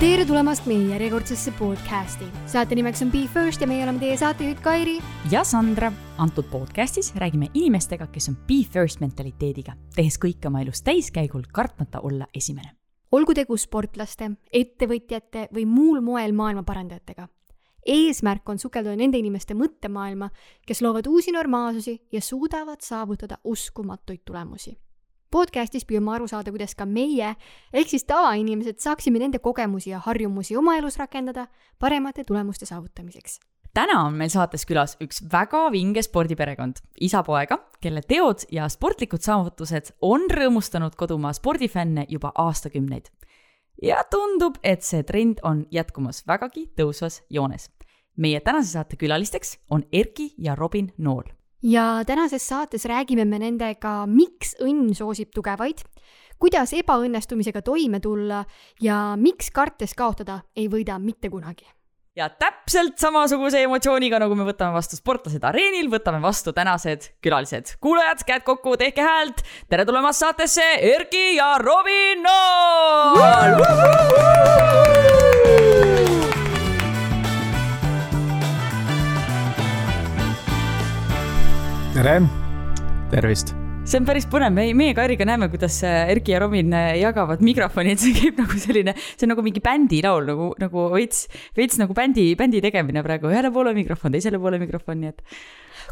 tere tulemast meie järjekordsesse podcasti. saate nimeks on Be First ja meie oleme teie saatejuht Kairi. ja Sandra. antud podcastis räägime inimestega, kes on Be First mentaliteediga, tehes kõike oma elus täiskäigul, kartmata olla esimene. olgu tegu sportlaste, ettevõtjate või muul moel maailma parandajatega. eesmärk on sukelduda nende inimeste mõttemaailma, kes loovad uusi normaalsusi ja suudavad saavutada uskumatuid tulemusi podcastis püüame aru saada, kuidas ka meie, ehk siis tavainimesed, saaksime nende kogemusi ja harjumusi oma elus rakendada paremate tulemuste saavutamiseks. täna on meil saates külas üks väga vinge spordiperekond, isa-poega, kelle teod ja sportlikud saavutused on rõõmustanud kodumaa spordifänne juba aastakümneid. ja tundub, et see trend on jätkumas vägagi tõusvas joones. meie tänase saate külalisteks on Erki ja Robin Nool ja tänases saates räägime me nendega, miks õnn soosib tugevaid, kuidas ebaõnnestumisega toime tulla ja miks kartes kaotada ei võida mitte kunagi. ja täpselt samasuguse emotsiooniga, nagu me võtame vastu sportlased areenil, võtame vastu tänased külalised. kuulajad, käed kokku, tehke häält. tere tulemast saatesse, Erki ja Robin Nool! Tere! tervist! see on päris põnev, me, meie Kairiga näeme, kuidas äh, Erki ja Robin äh, jagavad mikrofoni, et see käib nagu selline, see on nagu mingi bändilaul nagu, nagu veits, veits nagu bändi, bändi tegemine praegu, ühele poole mikrofon, teisele poole mikrofon, nii et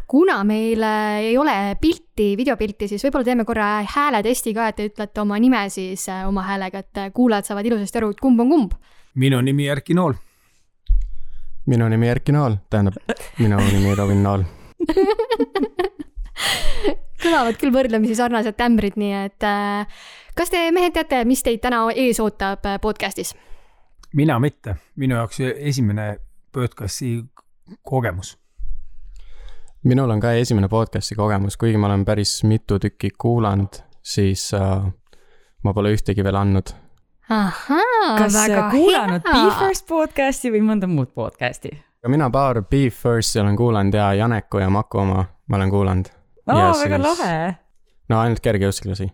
kuna meil äh, ei ole pilti, videopilti, siis võib-olla teeme korra hääletesti ka, et te ütlete oma nime siis oma häälega, et kuulajad saavad ilusasti aru, et kumb on kumb. minu nimi Erki Nool. minu nimi Erki Nool, tähendab, minu nimi Robin Nool kõlavad küll võrdlemisi sarnased tämbrid, nii et äh, kas te mehed teate, mis teid täna ees ootab äh, podcast'is? mina mitte, minu jaoks esimene podcast'i kogemus. minul on ka esimene podcast'i kogemus, kuigi ma olen päris mitu tükki kuulanud, siis äh, ma pole ühtegi veel andnud. kas kuulanud hea. Be First podcast'i või mõnda muud podcast'i? mina paar Be First'i olen kuulanud ja Janeku ja Maku oma ma olen kuulanud aa, väga lahe. no ainult kergejõustiklasi.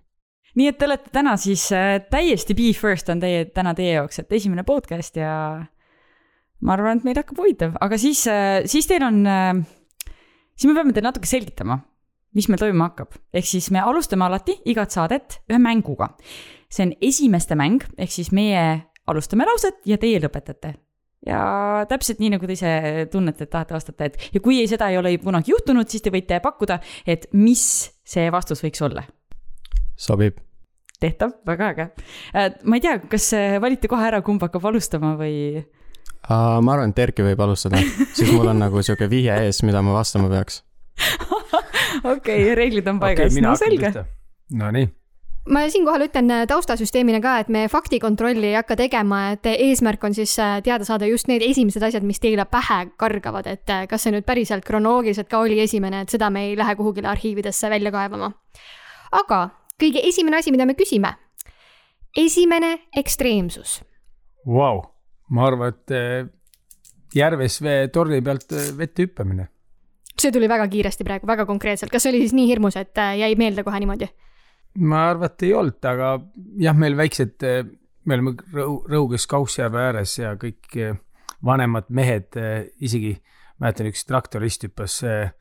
nii et te olete täna siis äh, täiesti Be First on teie, täna teie jaoks, et esimene podcast ja ma arvan, et meil hakkab huvitav, aga siis, äh, siis teil on, äh, siis me peame teile natuke selgitama, mis meil toimuma hakkab. ehk siis me alustame alati igat saadet ühe mänguga. see on esimeste mäng, ehk siis meie alustame lauset ja teie lõpetate ja täpselt nii, nagu te ise tunnete, et tahate vastata, et ja kui ei, seda ei ole kunagi juhtunud, siis te võite pakkuda, et mis see vastus võiks olla. sobib. tehtav, väga äge. Äh, ma ei tea, kas valite kohe ära, kumb hakkab alustama või? ma arvan, et Erki võib alustada, siis mul on nagu sihuke vihje ees, mida ma vastama peaks. okei, reeglid on paigas okay,, no selge. Nonii ma siinkohal ütlen äh, taustasüsteemina ka, et me faktikontrolli ei hakka tegema, et eesmärk on siis äh, teada saada just need esimesed asjad, mis teile pähe kargavad, et äh, kas see nüüd päriselt kronoloogiliselt ka oli esimene, et seda me ei lähe kuhugile arhiividesse välja kaevama. aga kõige esimene asi, mida me küsime. esimene ekstreemsus. Vau, ma arvan, et järves vee torni pealt vette hüppamine. see tuli väga kiiresti praegu, väga konkreetselt, kas see oli siis nii hirmus, et jäi meelde kohe niimoodi? Ma arvan, et ei olnud, aga jah, meil väiksed, me oleme Rõu-, Rõuges Kaussjärve ääres ja kõik eh, vanemad mehed, eh, isegi mäletan, üks traktorist hüppas eh,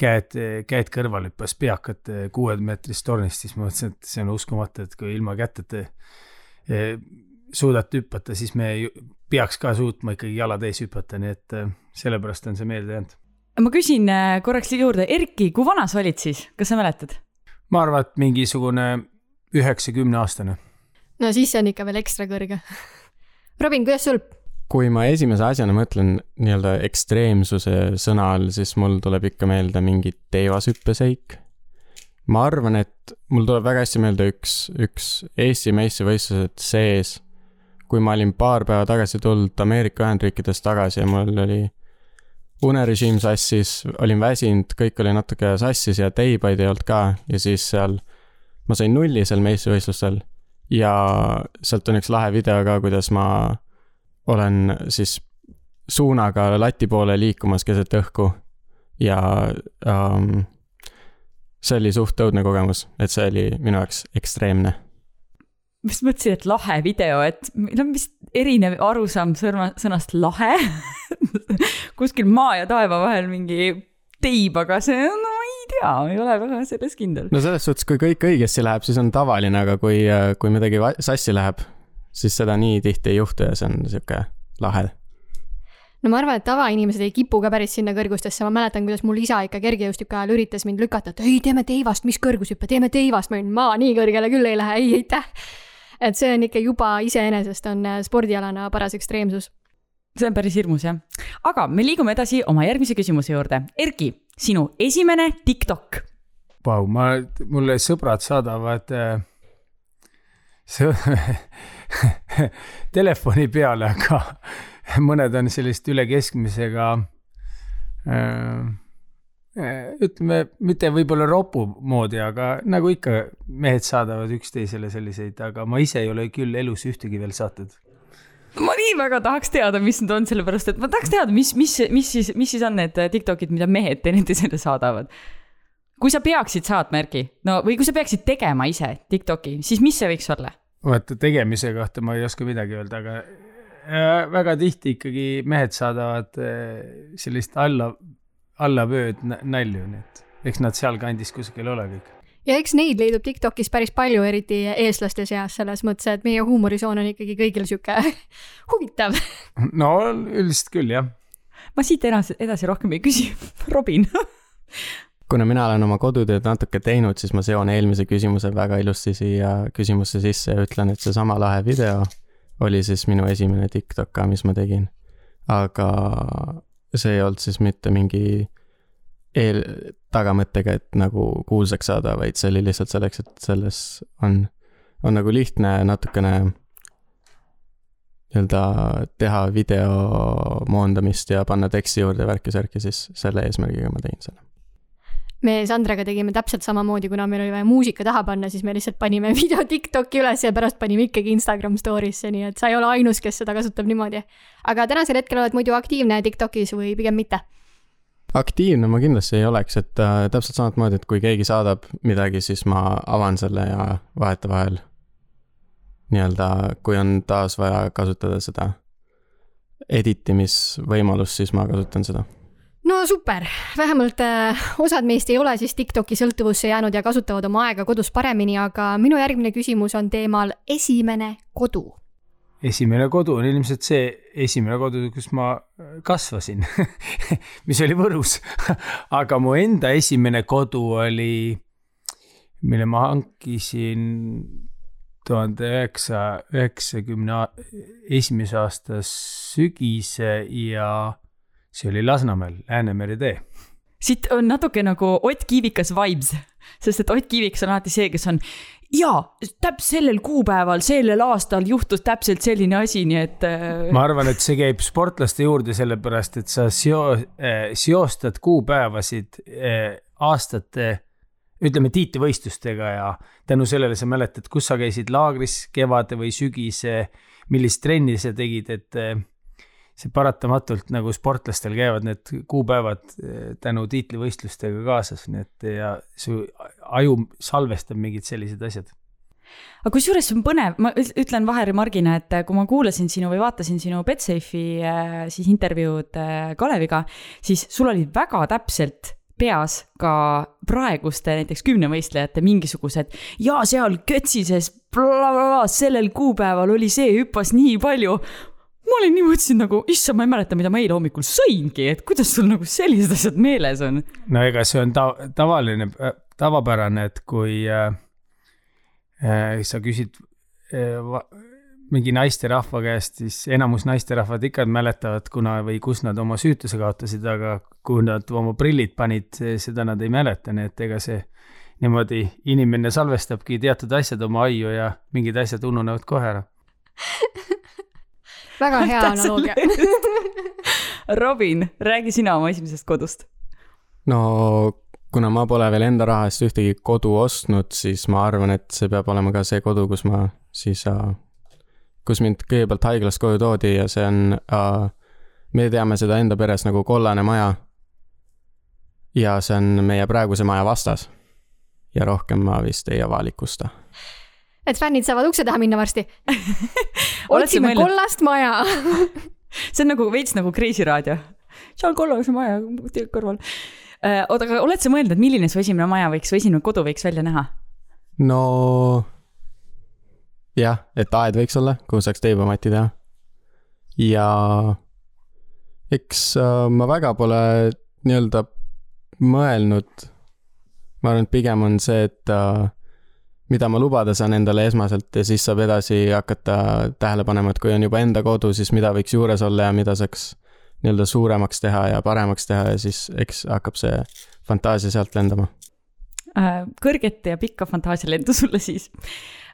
käed, käed kõrval, hüppas peakat kuuemeetrist tornist, siis ma mõtlesin, et see on uskumatu, et kui ilma käteta suudate hüpata, siis me peaks ka suutma ikkagi jalad ees hüpata, nii et sellepärast on see meelde jäänud. ma küsin korraks juurde, Erki, kui vana sa olid siis, kas sa mäletad? Ma arvan, et mingisugune üheksakümne aastane. no siis see on ikka veel ekstra kõrge. Robin, kuidas sul? kui ma esimese asjana mõtlen nii-öelda ekstreemsuse sõna all, siis mul tuleb ikka meelde mingi teevashüppeseik. ma arvan, et mul tuleb väga hästi meelde üks, üks Eesti meistrivõistlused sees, kui ma olin paar päeva tagasi tulnud Ameerika Ühendriikidest tagasi ja mul oli unerežiim sassis, olin väsinud, kõik oli natuke sassis ja teibaid ei olnud ka. Ja siis seal ma sain nulli seal meistrivõistlustel ja sealt on üks lahe video ka, kuidas ma olen siis suunaga lati poole liikumas keset õhku. Ja um, see oli suht õudne kogemus, et see oli minu jaoks ekstreemne just mõtlesin, et lahe video, et meil on vist erinev arusaam sõna, sõnast lahe kuskil maa ja taeva vahel mingi teib, aga see on, no ma ei tea, ei ole väga selles kindel. no selles suhtes, kui kõik õigesti läheb, siis on tavaline, aga kui, kui midagi sassi läheb, siis seda nii tihti ei juhtu ja see on sihuke lahe no ma arvan, et tavainimesed ei kipu ka päris sinna kõrgustesse, ma mäletan, kuidas mul isa ikka kergejõustiku ajal üritas mind lükata, et ei, teeme teivast, mis kõrgushüppe, teeme teivast, ma olin, ma nii kõrgele küll ei lähe, ei aitäh. Et see on ikka juba iseenesest on äh, spordialana paras ekstreemsus. see on päris hirmus jah, aga me liigume edasi oma järgmise küsimuse juurde. Erki, sinu esimene TikTok. Vau, ma, mulle sõbrad saadavad äh, telefoni peale, aga mõned on sellist üle keskmisega äh, ütleme, mitte võib-olla ropu moodi, aga nagu ikka, mehed saadavad üksteisele selliseid, aga ma ise ei ole küll elus ühtegi veel saatnud. ma nii väga tahaks teada, mis need on, sellepärast et ma tahaks teada, mis, mis, mis siis, mis siis on need Tiktokid, mida mehed teineteisele saadavad. kui sa peaksid saatma, Erki, no või kui sa peaksid tegema ise Tiktoki, siis mis see võiks olla? vaata, tegemise kohta ma ei oska midagi öelda, aga Äh, väga tihti ikkagi mehed saadavad äh, sellist alla, allavööd nalju, nii et eks nad sealkandis kuskil ole kõik. ja eks neid leidub Tiktokis päris palju, eriti eestlaste seas, selles mõttes, et meie huumorisoon on ikkagi kõigil sihuke huvitav. no üldiselt küll, jah. ma siit edasi, edasi rohkem ei küsi. Robin kuna mina olen oma kodutööd natuke teinud, siis ma seon eelmise küsimuse väga ilusti siia küsimusse sisse ja ütlen, et seesama lahe video oli siis minu esimene TikTok ka, mis ma tegin. aga see ei olnud siis mitte mingi eel, tagamõttega, et nagu kuulsaks saada, vaid see oli lihtsalt selleks, et selles on, on nagu lihtne natukene nii-öelda teha video moondamist ja panna teksti juurde värki-särki, siis selle eesmärgiga ma tegin selle me Sandraga tegime täpselt samamoodi, kuna meil oli vaja muusika taha panna, siis me lihtsalt panime video Tiktoki üles ja pärast panime ikkagi Instagram story'sse, nii et sa ei ole ainus, kes seda kasutab niimoodi. aga tänasel hetkel oled muidu aktiivne Tiktokis või pigem mitte? aktiivne ma kindlasti ei oleks, et äh, täpselt samamoodi, et kui keegi saadab midagi, siis ma avan selle ja vahetevahel nii-öelda, kui on taas vaja kasutada seda editimisvõimalust, siis ma kasutan seda no super, vähemalt äh, osad meist ei ole siis Tiktoki sõltuvusse jäänud ja kasutavad oma aega kodus paremini, aga minu järgmine küsimus on teemal esimene kodu. esimene kodu on ilmselt see esimene kodu, kus ma äh, kasvasin mis oli Võrus aga mu enda esimene kodu oli, mille ma hankisin tuhande üheksasaja üheksakümne esimese aasta sügise ja see oli Lasnamäel, Läänemere tee. siit on natuke nagu Ott Kiivikas vibes, sest et Ott Kiivikas on alati see, kes on jaa, täpselt sellel kuupäeval, sellel aastal juhtus täpselt selline asi, nii et äh.... ma arvan, et see käib sportlaste juurde, sellepärast et sa seo- äh,, seostad kuupäevasid äh, aastate ütleme tiitlivõistlustega ja tänu sellele sa mäletad, kus sa käisid laagris kevade või sügise, millist trenni sa tegid, et see paratamatult nagu sportlastel käivad need kuupäevad eh, tänu tiitlivõistlustega kaasas, nii et ja su aju salvestab mingid sellised asjad. Aga kusjuures see on põnev, ma ütlen vaheremargina, et kui ma kuulasin sinu või vaatasin sinu Betsafe'i eh, siis intervjuud eh, Kaleviga, siis sul oli väga täpselt peas ka praeguste näiteks kümnevõistlejate mingisugused ja seal Kötsises sellel kuupäeval oli see, hüppas nii palju ma olin nii, mõtlesin nagu, issand, ma ei mäleta, mida ma eile hommikul sõingi, et kuidas sul nagu sellised asjad meeles on? no ega see on ta-, tavaline, tavapärane, et kui äh, äh, sa küsid äh, mingi naisterahva käest, siis enamus naisterahvad ikka mäletavad, kuna või kus nad oma süütuse kaotasid, aga kui nad oma prillid panid, seda nad ei mäleta, nii et ega see niimoodi inimene salvestabki teatud asjad oma aiu ja mingid asjad ununevad kohe ära väga hea analoogia Robin, räägi sina oma esimesest kodust. no kuna ma pole veel enda raha eest ühtegi kodu ostnud, siis ma arvan, et see peab olema ka see kodu, kus ma siis uh,, kus mind kõigepealt haiglast koju toodi ja see on uh,, me teame seda enda peres nagu kollane maja. ja see on meie praeguse maja vastas. ja rohkem ma vist ei avalikusta et fännid saavad ukse taha minna varsti. Otsime mõelnud- kollast maja. see on nagu veits nagu Kreisi raadio. seal kollase maja kõrval. oota, aga oled sa mõelnud, et milline su esimene maja võiks või esimene kodu võiks välja näha? no jah, et aed võiks olla, kuhu saaks teibamati teha. ja eks äh, ma väga pole nii-öelda mõelnud. ma arvan, et pigem on see, et äh, mida ma lubada saan endale esmaselt ja siis saab edasi hakata tähele panema, et kui on juba enda kodu, siis mida võiks juures olla ja mida saaks nii-öelda suuremaks teha ja paremaks teha ja siis eks hakkab see fantaasia sealt lendama. Äh, kõrget ja pikka fantaasialendu sulle siis.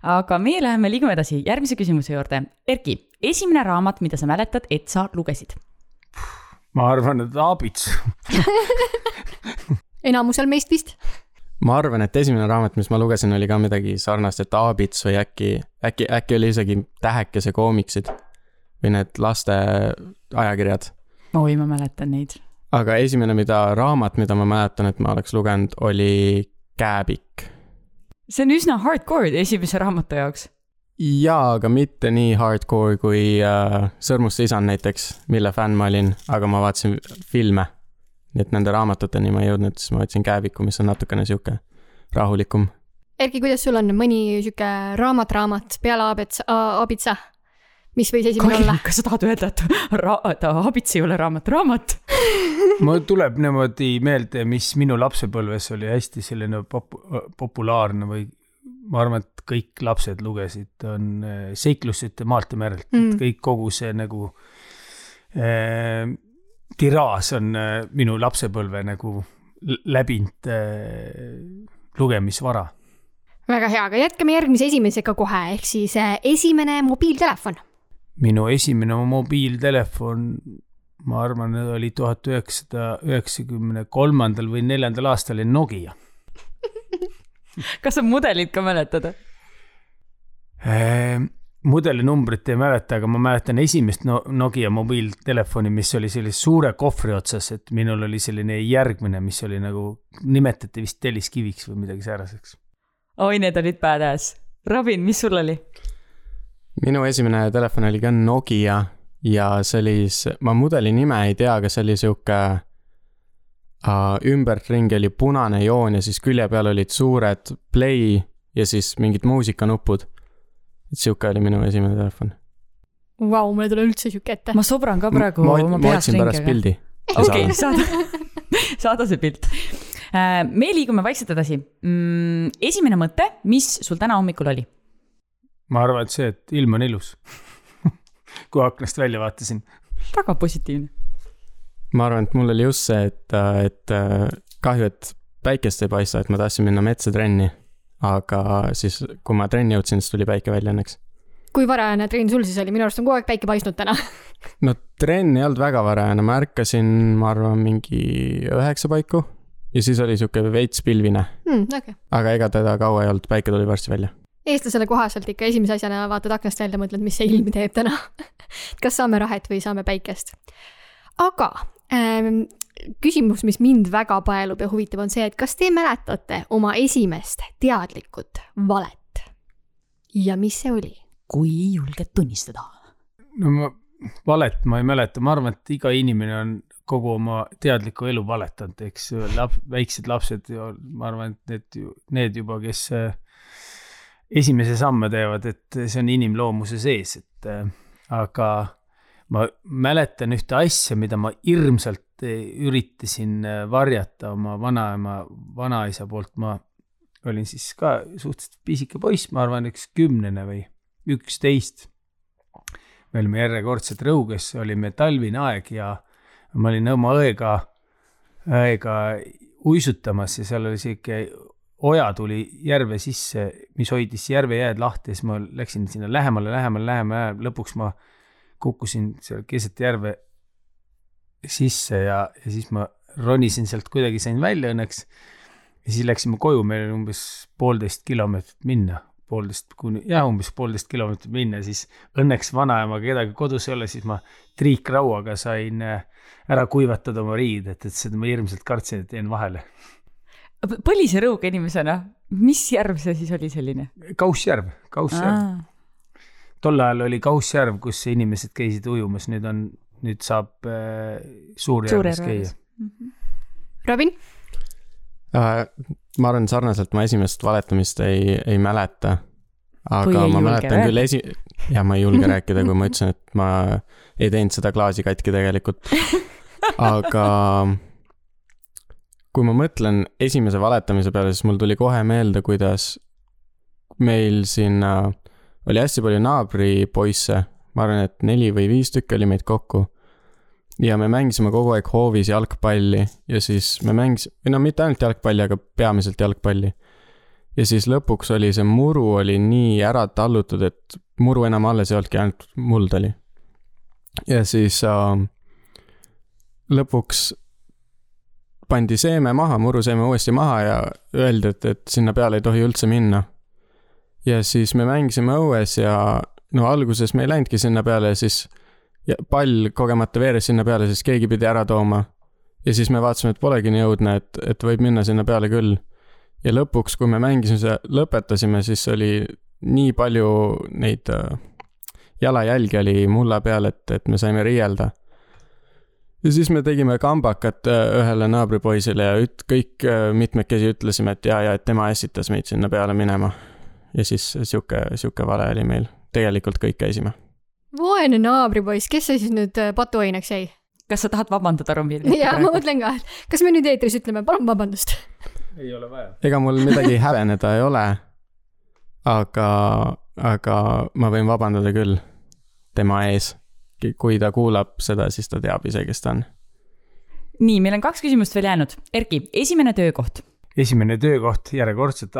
aga meie läheme, liigume edasi järgmise küsimuse juurde. Erki, esimene raamat, mida sa mäletad, et sa lugesid? ma arvan, et Aabits. enamusel meist vist. Ma arvan, et esimene raamat, mis ma lugesin, oli ka midagi sarnast, et Aabits või äkki, äkki, äkki oli isegi Tähekese koomiksid või need laste ajakirjad. oi, ma mäletan neid. aga esimene, mida, raamat, mida ma mäletan, et ma oleks lugenud, oli Kääbik. see on üsna hardcore esimese raamatu jaoks. jaa, aga mitte nii hardcore kui äh, Sõrmuste isand näiteks, mille fänn ma olin, aga ma vaatasin filme. Nii et nende raamatuteni ma ei jõudnud, siis ma võtsin Kääbiku, mis on natukene sihuke rahulikum. Erki, kuidas sul on mõni sihuke raamat-raamat peale Aabits, Aabitsa, mis võis esimene olla? kas sa tahad öelda, et ra-, et Abits ei ole raamat, raamat? mul tuleb niimoodi meelde, mis minu lapsepõlves oli hästi selline pop-, populaarne või ma arvan, et kõik lapsed lugesid, on äh, seiklused maalt ja merelt Mm. mm., kõik kogu see nagu äh, tiraas on äh, minu lapsepõlve nagu läbinud äh, lugemisvara. väga hea, aga jätkame järgmise esimesega kohe, ehk siis äh, esimene mobiiltelefon. minu esimene mobiiltelefon, ma arvan, oli tuhat üheksasada üheksakümne kolmandal või neljandal aastal Nokia. kas sa mudelit ka mäletad? Mudelinumbrit ei mäleta, aga ma mäletan esimest no Nokia mobiiltelefoni, mis oli sellise suure kohvri otsas, et minul oli selline järgmine, mis oli nagu, nimetati vist telliskiviks või midagi sääraseks. oi, need olid badass. Robin, mis sul oli? minu esimene telefon oli ka Nokia ja see oli, ma mudeli nime ei tea, aga see oli sihuke uh,, ümbertringi oli punane joon ja siis külje peal olid suured play ja siis mingid muusikanupud. Et sihuke oli minu esimene telefon. Vau, mul ei tule üldse sihuke ette. ma sobran ka praegu ma, oma ma peas otsin pärast ringi, pildi. okei, saada, saada see pilt. me liigume vaikselt edasi. esimene mõte, mis sul täna hommikul oli? ma arvan, et see, et ilm on ilus. kui aknast välja vaatasin. väga positiivne. ma arvan, et mul oli just see, et, et äh, kahju, et päikest ei paista, et ma tahtsin minna metsa trenni. Aga siis, kui ma trenni jõudsin, siis tuli päike välja õnneks. kui varajane trenn sul siis oli, minu arust on kogu aeg päike paistnud täna. no trenn ei olnud väga varajane, ma ärkasin, ma arvan, mingi üheksa paiku ja siis oli sihuke veits pilvine, Hmm, okei, aga ega teda kaua ei olnud, päike tuli varsti välja. eestlasele kohaselt ikka esimese asjana vaatad aknast välja, mõtled, mis see ilm teeb täna. kas saame rahet või saame päikest? aga ähm, küsimus, mis mind väga paelub ja huvitab, on see, et kas te mäletate oma esimest teadlikut valet? ja mis see oli? kui julged tunnistada. no ma, valet ma ei mäleta, ma arvan, et iga inimene on kogu oma teadlikku elu valetanud, eks lap, väiksed lapsed ju, ma arvan, et need ju, need juba, kes äh, esimese samme teevad, et see on inimloomuse sees, et äh, aga ma mäletan ühte asja, mida ma hirmsalt üritasin äh, varjata oma vanaema, vanaisa poolt, ma olin siis ka suhteliselt pisike poiss, ma arvan, üks kümnene või üksteist. Me olime järjekordselt Rõuges, olime talvine aeg ja ma olin oma õega, õega uisutamas ja seal oli sihuke oja tuli järve sisse, mis hoidis järvejääd lahti ja siis ma läksin sinna lähemale, lähemale, lähemale, lõpuks ma kukkusin seal keset järve sisse ja, ja siis ma ronisin sealt kuidagi, sain välja õnneks. ja siis läksime koju, meil oli umbes poolteist kilomeetrit minna poolteist kuni, jah, umbes poolteist kilomeetrit minna, siis õnneks vanaema kedagi kodus ei ole, siis ma triikrauaga sain äh, ära kuivatada oma riided, et seda ma hirmsalt kartsin, et jään vahele. põlise rõuga inimesena mis järv see siis oli selline? Kaussjärv, Kaussjärv. tol ajal oli Kaussjärv, kus inimesed käisid ujumas, nüüd on, nüüd saab äh, Suurjärves käia. Robin, Äh, ma arvan, sarnaselt ma esimest valetamist ei, ei mäleta. Aga ei ma mäletan küll esi-, ja ma ei julge rääkida, kui ma ütlesin, et ma ei teinud seda klaasi katki tegelikult. aga kui ma mõtlen esimese valetamise peale, siis mul tuli kohe meelde, kuidas meil sinna oli hästi palju naabripoisse, ma arvan, et neli või viis tükki oli meid kokku. ja me mängisime kogu aeg hoovis jalgpalli ja siis me mängisime, või no mitte ainult jalgpalli, aga peamiselt jalgpalli. ja siis lõpuks oli see muru oli nii ära tallutud, et muru enam alles ei olnudki, ainult muld oli. ja siis äh, lõpuks pandi seeme maha, muruseeme uuesti maha ja öeldi, et, et sinna peale ei tohi üldse minna. ja siis me mängisime õues ja no alguses me ei läinudki sinna peale ja siis ja pall kogemata veeres sinna peale, siis keegi pidi ära tooma. ja siis me vaatasime, et polegi nii õudne, et, et võib minna sinna peale küll. ja lõpuks, kui me mängisime, lõpetasime, siis oli nii palju neid äh, jalajälgi oli mulla peal, et, et me saime riielda. ja siis me tegime kambakat äh, ühele naabripoisile ja üt-, kõik äh, mitmekesi ütlesime, et jaa, jaa, et tema ässitas meid sinna peale minema. ja siis sihuke, sihuke vale oli meil. Tegelikult kõik käisime. vaene naabripoiss, kes see siis nüüd äh, patuoinaks jäi? kas sa tahad vabandada, Romi? jaa, ma mõtlen ka, et kas me nüüd eetris ütleme, palun vabandust. ei ole vaja. ega mul midagi häbeneda ei ole. aga, aga ma võin vabandada küll tema ees. kui ta kuulab seda, siis ta teab ise, kes ta on. nii, meil on kaks küsimust veel jäänud. Erki, esimene töökoht. esimene töökoht järjekordselt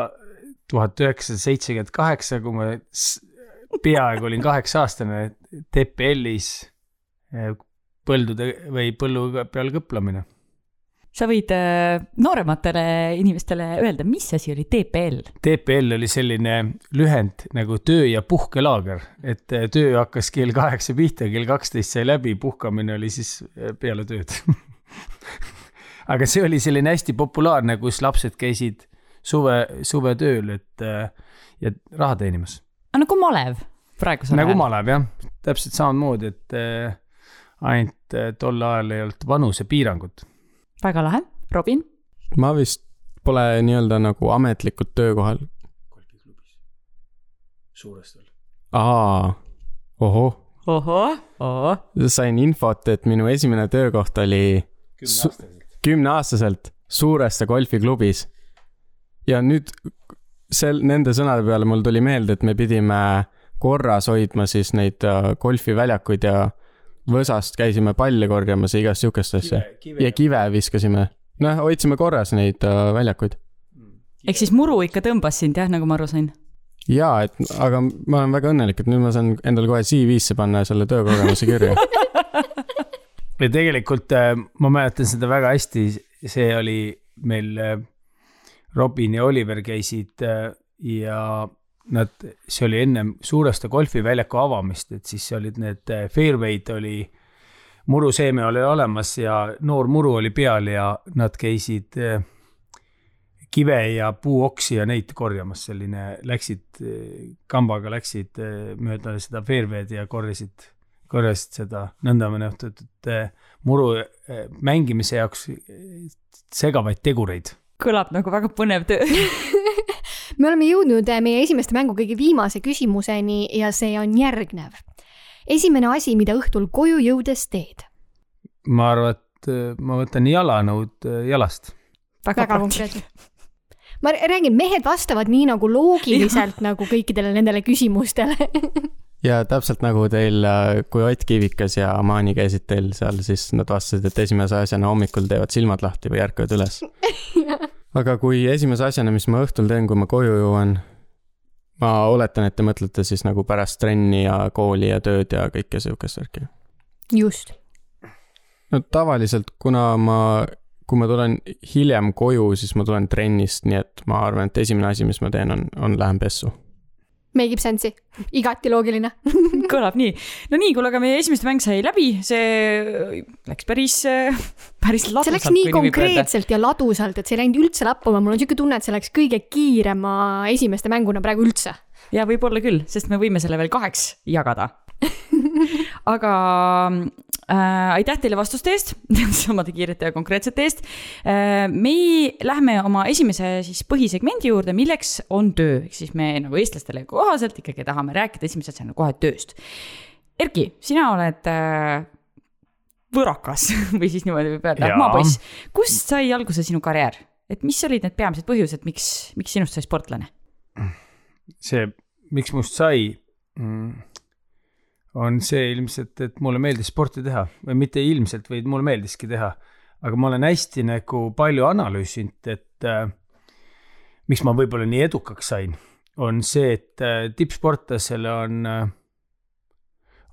tuhat üheksasada seitsekümmend kaheksa, kui ma s- peaaegu olin kaheksa aastane, TPL-is eh, põldude või põllu peal kõplamine. sa võid äh, noorematele inimestele öelda, mis asi oli TPL? TPL oli selline lühend nagu töö- ja puhkelaager, et eh, töö hakkas kell kaheksa pihta, kell kaksteist sai läbi, puhkamine oli siis eh, peale tööd. aga see oli selline hästi populaarne, kus lapsed käisid suve, suvetööl, et eh, ja raha teenimas. Nagu malev praegusel nagu ajal. malev jah, täpselt samamoodi, et äh, ainult äh, tol ajal ei olnud vanusepiirangut. väga lahe. Robin? ma vist pole nii-öelda nagu ametlikult töökohal. golfiklubis, Suurestel. aa, ohoh, ohoh, ohoh. sain infot, et minu esimene töökoht oli kümneaastaselt. kümneaastaselt Suureste golfiklubis. ja nüüd sel, nende sõnade peale mul tuli meelde, et me pidime korras hoidma siis neid äh, golfiväljakuid ja võsast käisime palle korjamas ja igast sihukest asja. ja kive viskasime. noh, hoidsime korras neid äh, väljakuid. ehk siis muru ikka tõmbas sind jah, nagu ma aru sain? jaa, et aga ma olen väga õnnelik, et nüüd ma saan endale kohe CV-sse panna selle töökogemuse kirja. ja tegelikult äh, ma mäletan seda väga hästi, see oli meil äh, Robin ja Oliver käisid äh, ja nad, see oli ennem Suureste golfiväljaku avamist, et siis olid need äh, fairway'd oli, muruseeme oli olemas ja noor muru oli peal ja nad käisid äh, kive ja puuoksi ja neid korjamas, selline, läksid kambaga läksid mööda seda fairway'd ja korjasid korjasid seda nõndanimetatud eh, muru mängimise jaoks segavaid tegureid. Kõlab nagu väga põnev töö. me oleme jõudnud äh, meie esimeste mängu kõige viimase küsimuseni ja see on järgnev. esimene asi, mida õhtul koju jõudes teed. ma arvan, et eh, ma võtan jalanõud eh, jalast. väga konkreetne. ma räägin, mehed vastavad nii nagu loogiliselt nagu kõikidele nendele küsimustele. ja täpselt nagu teil, kui Ott Kivikas ja Maani käisid teil seal, siis nad vastasid, et esimese asjana hommikul teevad silmad lahti või ärkavad üles. aga kui esimese asjana, mis ma õhtul teen, kui ma koju jõuan, ma oletan, et te mõtlete siis nagu pärast trenni ja kooli ja tööd ja kõike sihukest värki. just. no tavaliselt, kuna ma, kui ma tulen hiljem koju, siis ma tulen trennist, nii et ma arvan, et esimene asi, mis ma teen, on, on lähen pessu. Make ib sense'i, igati loogiline. kõlab nii. no nii, kuule, aga meie esimeste mäng sai läbi, see läks päris, päris see ladusalt. läks nii konkreetselt ja ladusalt, et see ei läinud üldse lappama, mul on siuke tunne, et see läks kõige kiirema esimeste mänguna praegu üldse. ja võib-olla küll, sest me võime selle veel kaheks jagada. aga äh, aitäh teile vastuste eest, samade kiirete ja konkreetsete eest äh,. me lähme oma esimese siis põhisegmendi juurde, milleks on töö, ehk siis me nagu eestlastele kohaselt ikkagi tahame rääkida esimese asjana kohe tööst. Erki, sina oled äh, võrakas või siis niimoodi võib öelda, maapoiss. kust sai alguse sinu karjäär, et mis olid need peamised põhjused, miks, miks sinust sai sportlane? see, miks must sai mm,, on see ilmselt, et mulle meeldis sporti teha või mitte ilmselt, vaid mulle meeldiski teha. aga ma olen hästi nagu palju analüüsinud, et äh, miks ma võib-olla nii edukaks sain, on see, et äh, tippsportlasele on äh,,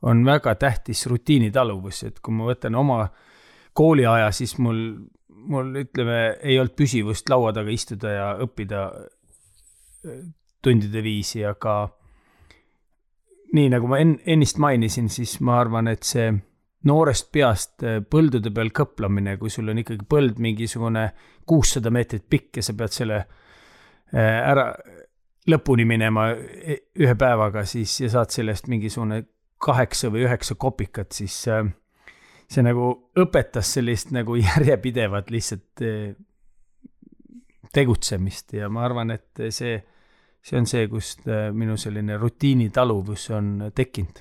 on väga tähtis rutiinitaluvus, et kui ma võtan oma kooliaja, siis mul, mul ütleme, ei olnud püsivust laua taga istuda ja õppida äh, tundide viisi, aga nii nagu ma en-, ennist mainisin, siis ma arvan, et see noorest peast äh, põldude peal kõplamine, kui sul on ikkagi põld mingisugune kuussada meetrit pikk ja sa pead selle äh, ära lõpuni minema e- ühe päevaga, siis ja saad sellest mingisugune kaheksa või üheksa kopikat, siis äh, see nagu õpetas sellist nagu järjepidevat lihtsalt tegutsemist. Ja ma arvan, et see, see on see, kust äh, minu selline rutiinitaluvus on tekkinud.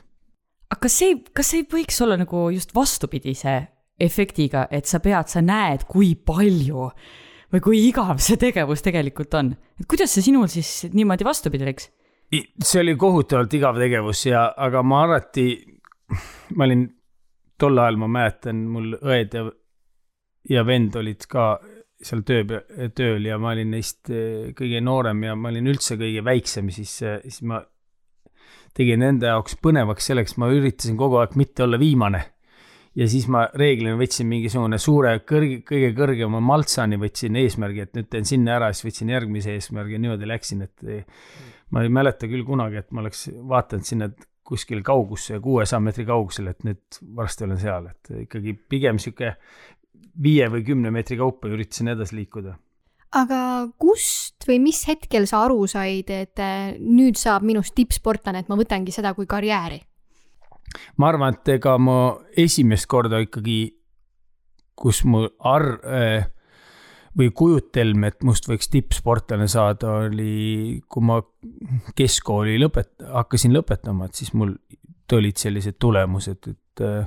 aga kas see, kas see ei võiks olla nagu just vastupidise efektiga, et sa pead, sa näed, kui palju või kui igav see tegevus tegelikult on, et kuidas see sinul siis niimoodi vastupidi läks? see oli kohutavalt igav tegevus ja, aga ma alati, ma olin tol ajal, ma mäletan, mul õed ja, ja vend olid ka seal töö, tööl ja ma olin neist eh, kõige noorem ja ma olin üldse kõige väiksem, siis, siis ma tegin enda jaoks põnevaks selleks, ma üritasin kogu aeg mitte olla viimane. ja siis ma reeglina võtsin mingisugune suure kõrge, kõige kõrgema maltsani võtsin eesmärgi, et nüüd teen sinna ära, siis võtsin järgmise eesmärgi ja niimoodi läksin, et eh, ma ei mäleta küll kunagi, et ma oleks vaadanud sinna kuskil kaugusse, kuuesaja meetri kaugusele, et nüüd varsti olen seal, et ikkagi pigem sihuke viie või kümne meetri kaupa üritasin edasi liikuda. aga kust või mis hetkel sa aru said, et äh, nüüd saab minust tippsportlane, et ma võtangi seda kui karjääri? ma arvan, et ega ma esimest korda ikkagi, kus mu arv äh, või kujutelm, et must võiks tippsportlane saada, oli, kui ma keskkooli lõpet-, hakkasin lõpetama, et siis mul tulid sellised tulemused, et äh,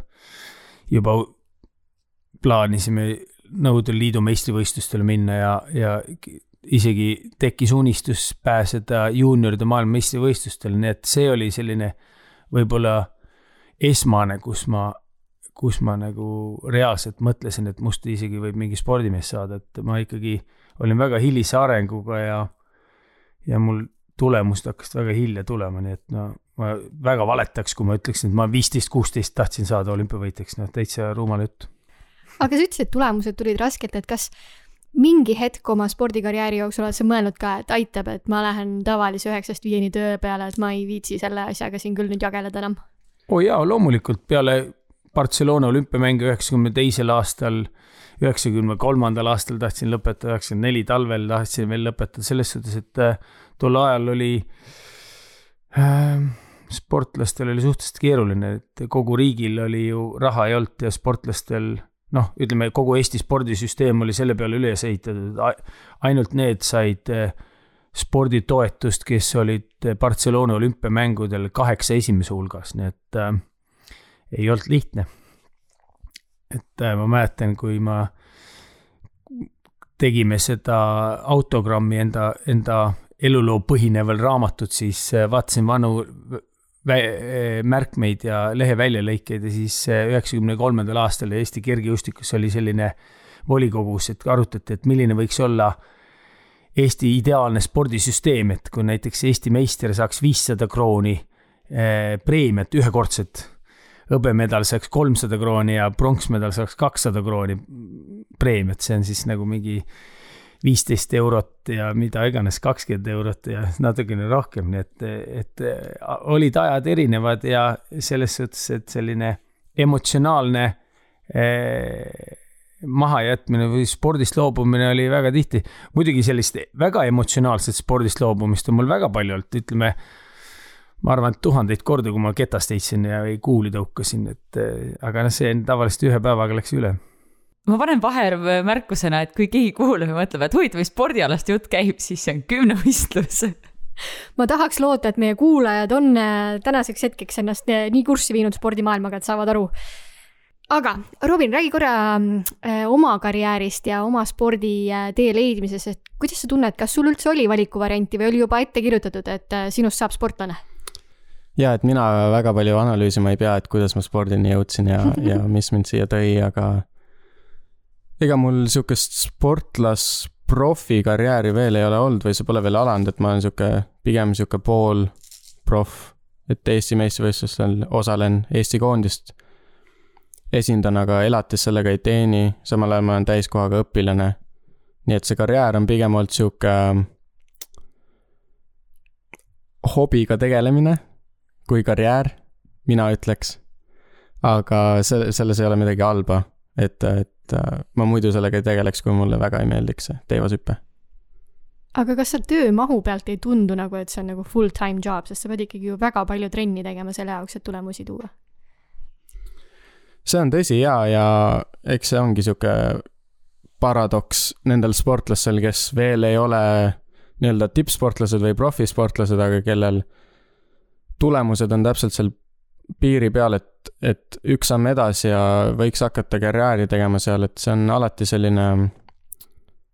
juba plaanisime Nõukogude Liidu meistrivõistlustele minna ja, ja isegi tekkis unistus pääseda juunioride maailmameistrivõistlustele, nii et see oli selline võib-olla esmane, kus ma, kus ma nagu reaalselt mõtlesin, et must isegi võib mingi spordimees saada, et ma ikkagi olin väga hilise arenguga ja, ja mul tulemused hakkasid väga hilja tulema, nii et no ma väga valetaks, kui ma ütleksin, et ma viisteist, kuusteist tahtsin saada olümpiavõitjaks, noh täitsa rumal jutt. Aga sa ütlesid, et tulemused tulid raskelt, et kas mingi hetk oma spordikarjääri jooksul oled sa mõelnud ka, et aitab, et ma lähen tavalise üheksast viieni töö peale, et ma ei viitsi selle asjaga siin küll nüüd jageleda enam? oo oh jaa, loomulikult peale Barcelona olümpiamänge üheksakümne teisel aastal, üheksakümne kolmandal aastal tahtsin lõpetada, üheksakümmend neli talvel tahtsin veel lõpetada, selles suhtes, et äh, tol ajal oli äh, sportlastel oli suhteliselt keeruline, et kogu riigil oli ju raha ei olnud ja sportlastel noh, ütleme kogu Eesti spordisüsteem oli selle peale üles ehitatud, ainult need said äh, sporditoetust, kes olid Barcelona olümpiamängudel kaheksa esimese hulgas, nii et äh, ei olnud lihtne. et äh, ma mäletan, kui ma tegime seda autogrammi enda, enda eluloo põhineval raamatut, siis vaatasin vanu märkmeid ja lehe väljalõikeid ja siis äh, üheksakümne kolmandal aastal Eesti kergejõustikus oli selline volikogus, et arutati, et milline võiks olla Eesti ideaalne spordisüsteem, et kui näiteks Eesti meister saaks viissada krooni eh, preemiat ühekordset, hõbemedal saaks kolmsada krooni ja pronksmedal saaks kakssada krooni preemiat, see on siis nagu mingi viisteist eurot ja mida iganes, kakskümmend eurot ja natukene rohkem, nii et, et olid ajad erinevad ja selles suhtes, et selline emotsionaalne eh, mahajätmine või spordist loobumine oli väga tihti. muidugi sellist väga emotsionaalset spordist loobumist on mul väga palju olnud, ütleme ma arvan, et tuhandeid kordi, kui ma ketast heitsin ja kuuli tõukasin, et aga noh, see tavaliselt ühe päevaga läks üle ma panen vahermärkusena, et kui keegi kuulab ja mõtleb, et huvitav, mis spordialast jutt käib, siis see on kümnevõistlus ma tahaks loota, et meie kuulajad on äh, tänaseks hetkeks ennast äh, nii kurssi viinud spordimaailmaga, et saavad aru. aga Robin, räägi korra äh, oma karjäärist ja oma sporditee leidmises, et kuidas sa tunned, kas sul üldse oli valikuvarianti või oli juba ette kirjutatud, et sinust saab sportlane? ja et mina väga palju analüüsima ei pea, et kuidas ma spordini jõudsin ja ja mis mind siia tõi, aga ega mul sihukest sportlas profikarjääri veel ei ole olnud või see pole veel alanud, et ma olen sihuke, pigem sihuke pool proff, et Eesti meistrivõistlustel osalen Eesti koondist esindan, aga elatis sellega ei teeni, samal ajal ma olen täiskohaga õpilane. nii et see karjäär on pigem olnud sihuke hobiga tegelemine kui karjäär, mina ütleks. aga selle, selles ei ole midagi halba, et, et äh, ma muidu sellega ei tegeleks, kui mulle väga ei meeldiks see teevashüpe. aga kas see töömahu pealt ei tundu nagu, et see on nagu full-time job, sest sa pead ikkagi ju väga palju trenni tegema selle jaoks, et tulemusi tuua? see on tõsi jaa, ja eks see ongi sihuke paradoks nendel sportlastel, kes veel ei ole nii-öelda tippsportlased või profisportlased, aga kellel tulemused on täpselt seal piiri peal, et, et üks samm edasi ja võiks hakata karjääri tegema seal, et see on alati selline,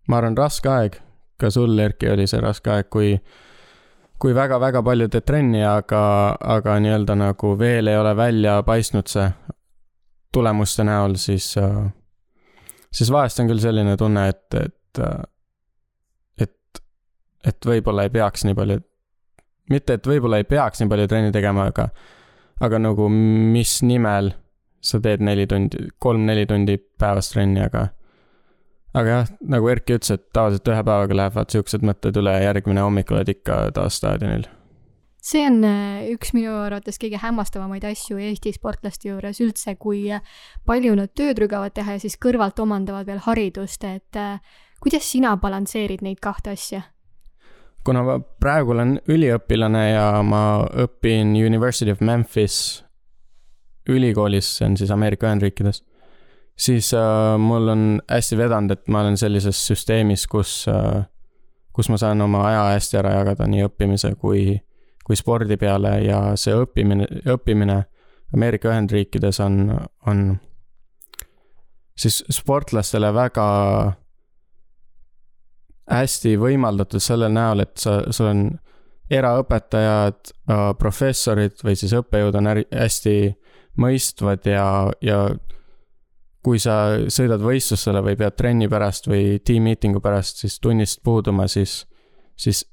ma arvan, raske aeg. ka sul, Erki, oli see raske aeg, kui, kui väga-väga palju teed trenni, aga, aga nii-öelda nagu veel ei ole välja paistnud see tulemuste näol, siis, siis vahest on küll selline tunne, et, et, et, et võib-olla ei peaks nii palju, mitte et võib-olla ei peaks nii palju trenni tegema, aga aga nagu mis nimel sa teed neli tundi, kolm-neli tundi päevas trenni, aga aga jah, nagu Erki ütles, et tavaliselt ühe päevaga lähevad siuksed mõtted üle ja järgmine hommik oled ikka taas staadionil. see on äh, üks minu arvates kõige hämmastavamaid asju Eesti sportlaste juures üldse, kui äh, palju nad tööd rügavad teha ja siis kõrvalt omandavad veel haridust, et äh, kuidas sina balansseerid neid kahte asja? Kuna ma praegu olen üliõpilane ja ma õpin University of Memphis ülikoolis, see on siis Ameerika Ühendriikides, siis äh, mul on hästi vedanud, et ma olen sellises süsteemis, kus äh,, kus ma saan oma aja hästi ära jagada nii õppimise kui, kui spordi peale ja see õppimine, õppimine Ameerika Ühendriikides on, on siis sportlastele väga hästi võimaldatud sellel näol, et sa, sul on eraõpetajad, äh, professorid või siis õppejõud on hästi mõistvad ja, ja kui sa sõidad võistlusele või pead trenni pärast või team meeting'u pärast siis tunnist puuduma, siis, siis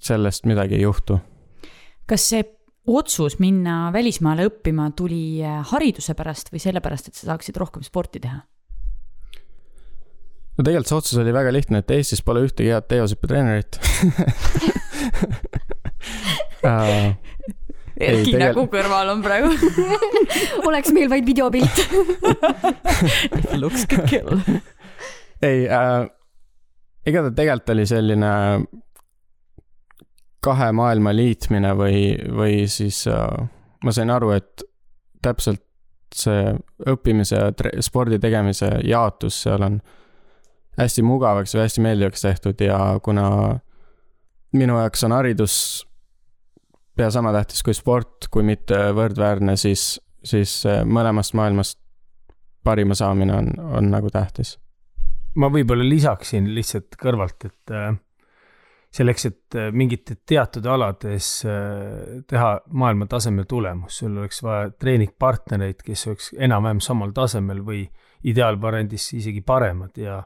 sellest midagi ei juhtu. kas see otsus minna välismaale õppima tuli äh, hariduse pärast või sellepärast, et sa saaksid rohkem sporti teha? No tegelikult see otsus oli väga lihtne, et Eestis pole ühtegi head teosõppetreenerit uh, Erki tegel... nägu kõrval on praegu. Oleks meil vaid videopilt. Looks good kill. ei äh,, ega ta tegelikult oli selline kahe maailma liitmine või, või siis äh, ma sain aru, et täpselt see õppimise ja spordi tegemise jaotus seal on hästi mugavaks või hästi meeldivaks tehtud ja kuna minu jaoks on haridus pea sama tähtis kui sport, kui mitte võrdväärne, siis, siis mõlemast maailmast parima saamine on, on nagu tähtis. ma võib-olla lisaksin lihtsalt kõrvalt, et äh, selleks, et äh, mingites teatud alades teha maailma tasemel tulemus, sul oleks vaja treeningpartnereid, kes oleks enam-vähem samal tasemel või ideaalvariandis isegi paremad ja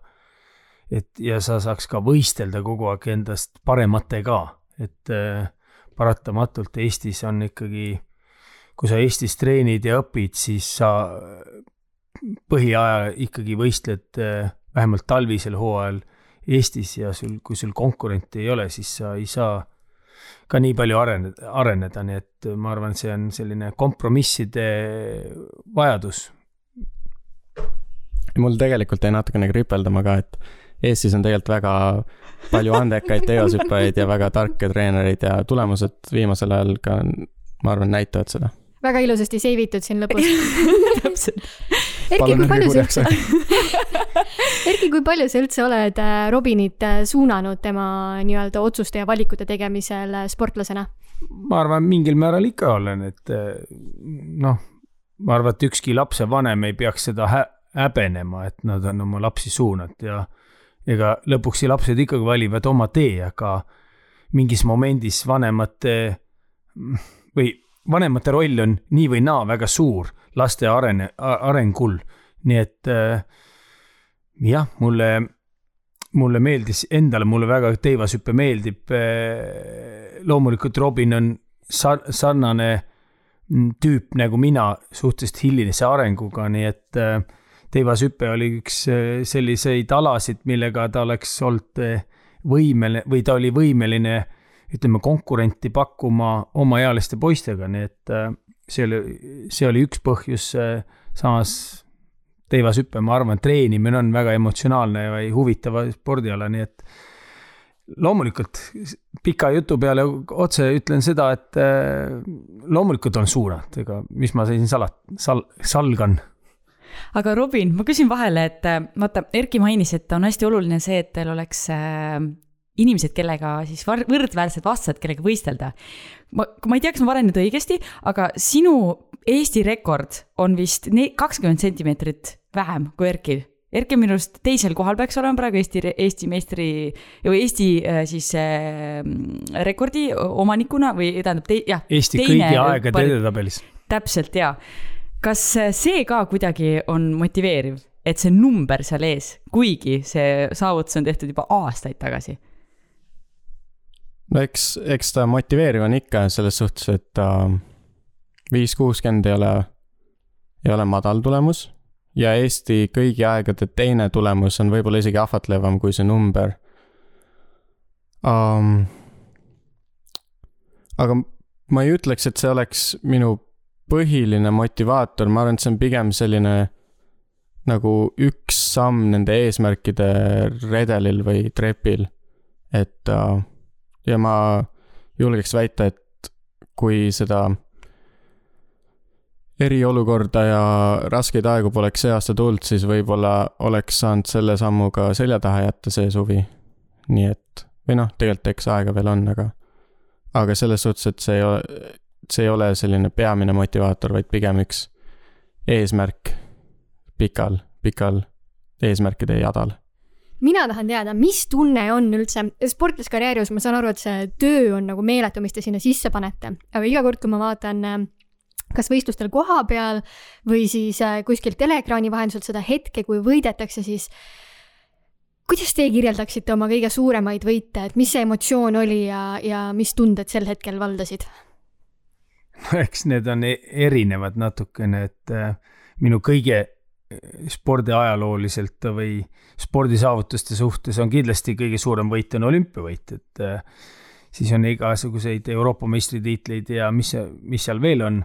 et ja sa saaks ka võistelda kogu aeg endast parematega, et äh, paratamatult Eestis on ikkagi, kui sa Eestis treenid ja õpid, siis sa põhiajal ikkagi võistled äh, vähemalt talvisel hooajal Eestis ja sul, kui sul konkurenti ei ole, siis sa ei saa ka nii palju areneda, areneda, nii et ma arvan, see on selline kompromisside vajadus. mul tegelikult jäi natukene kripeldama ka, et Eestis on tegelikult väga palju andekaid teosüppajaid ja väga tarke treenereid ja tulemused viimasel ajal ka, ma arvan, näitavad seda. väga ilusasti save itud siin lõpus täpselt. Erki, kui palju sa üldse Erki, kui palju sa üldse oled äh, Robinit äh, suunanud tema nii-öelda otsuste ja valikute tegemisel äh, sportlasena? ma arvan, mingil määral ikka olen, et noh, ma arvan, et ükski lapsevanem ei peaks seda hä häbenema, et nad on oma lapsi suunanud ja ega lõpuks lapsed ikkagi valivad oma tee, aga mingis momendis vanemate või vanemate roll on nii või naa väga suur laste arene, arengul. nii et äh, jah, mulle, mulle meeldis, endale mulle väga teivashüpe meeldib. Äh, loomulikult Robin on sar-, sarnane tüüp nagu mina suhteliselt hiljase arenguga, nii et äh, teivashüpe oli üks selliseid alasid, millega ta oleks olnud võimeline või ta oli võimeline ütleme, konkurenti pakkuma omaealiste poistega, nii et see oli, see oli üks põhjus, samas teivashüpe, ma arvan, treenimine on väga emotsionaalne ja huvitav spordiala, nii et loomulikult pika jutu peale otse ütlen seda, et loomulikult on suunad, ega mis ma siin salat-, sal-, salgan. Aga Robin, ma küsin vahele, et äh, vaata, Erki mainis, et on hästi oluline see, et teil oleks äh, inimesed, kellega siis võrdväärsed vastased, kellega võistelda. ma, ma ei tea, kas ma varan nüüd õigesti, aga sinu Eesti rekord on vist kakskümmend sentimeetrit vähem kui Erkil. Erki minu arust teisel kohal peaks olema praegu Eesti, Eesti meistri või Eesti äh, siis äh, rekordi omanikuna või tähendab te, jah. Eesti kõigi aegade edetabelis. täpselt ja. Kas see ka kuidagi on motiveeriv, et see number seal ees, kuigi see saavutus on tehtud juba aastaid tagasi no eks, eks ta motiveeriv on ikka selles suhtes, et äh, viis kuuskümmend ei ole, ei ole madal tulemus ja Eesti kõigi aegade teine tulemus on võib-olla isegi ahvatlevam kui see number um,. aga ma ei ütleks, et see oleks minu põhiline motivaator, ma arvan, et see on pigem selline nagu üks samm nende eesmärkide redelil või trepil. et uh, ja ma julgeks väita, et kui seda eriolukorda ja raskeid aegu poleks see aasta tulnud, siis võib-olla oleks saanud selle sammuga selja taha jätta see suvi. nii et, või noh, tegelikult eks aega veel on, aga, aga selles suhtes, et see ei ole, see ei ole selline peamine motivaator, vaid pigem üks eesmärk pikal, pikal eesmärkide jadal. Mina tahan teada, mis tunne on üldse, sportlaskarjääris? Ma saan aru, et see töö on nagu meeletu, mis te sinna sisse panete, aga iga kord, kui ma vaatan äh, kas võistlustel koha peal või siis äh, kuskilt teleekraani vahendusel seda hetke, kui võidetakse, siis kuidas teie kirjeldaksite oma kõige suuremaid võite, et mis see emotsioon oli ja, ja mis tunded sel hetkel valdasid? eks need on e-, erinevad natukene, et äh, minu kõige spordiajalooliselt või spordisaavutuste suhtes on kindlasti kõige suurem võit on olümpiavõit, et äh, siis on igasuguseid Euroopa meistritiitleid ja mis, mis seal veel on.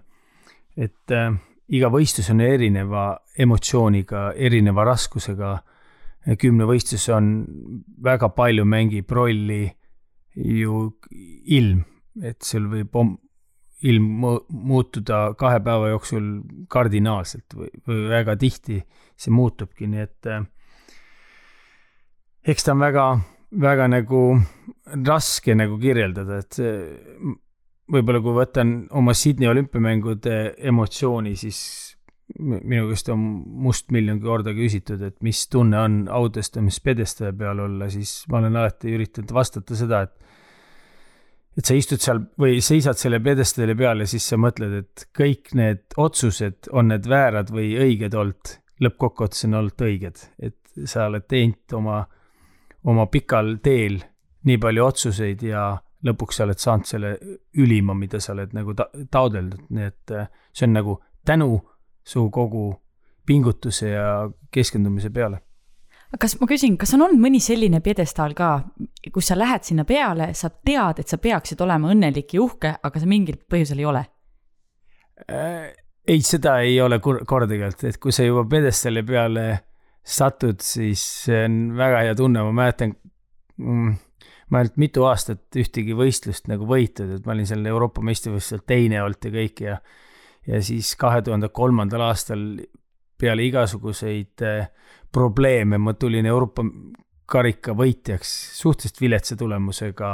et äh, iga võistlus on erineva emotsiooniga, erineva raskusega. kümnevõistlus on väga palju mängib rolli ju ilm, et sul võib ilm muutuda kahe päeva jooksul kardinaalselt või, või väga tihti see muutubki, nii et äh, eks ta on väga, väga nagu raske nagu kirjeldada, et see võib-olla kui võtan oma Sydney olümpiamängude emotsiooni, siis minu käest on mustmiljon korda küsitud, et mis tunne on autestamis pedestaja peal olla, siis ma olen alati üritanud vastata seda, et et sa istud seal või seisad selle pjedestaali peal ja siis sa mõtled, et kõik need otsused, on need väärad või õiged olnud, lõppkokkuvõttes on olnud õiged, et sa oled teinud oma, oma pikal teel nii palju otsuseid ja lõpuks sa oled saanud selle ülima, mida sa oled nagu ta-, taodeldud, nii et äh, see on nagu tänu su kogu pingutuse ja keskendumise peale kas ma küsin, kas on olnud mõni selline pjedestaal ka, kus sa lähed sinna peale, sa tead, et sa peaksid olema õnnelik ja uhke, aga sa mingil põhjusel ei ole? Äh, ei, seda ei ole kordagi olnud, et kui sa juba pjedestaali peale satud, siis see on väga hea tunne, ma mäletan mm, ma ei olnud mitu aastat ühtegi võistlust nagu võitnud, et ma olin seal Euroopa meistrivõistlusel teine olnud ja kõik ja ja siis kahe tuhande kolmandal aastal peale igasuguseid äh, probleeme ma tulin Euroopa karika võitjaks suhteliselt viletsa tulemusega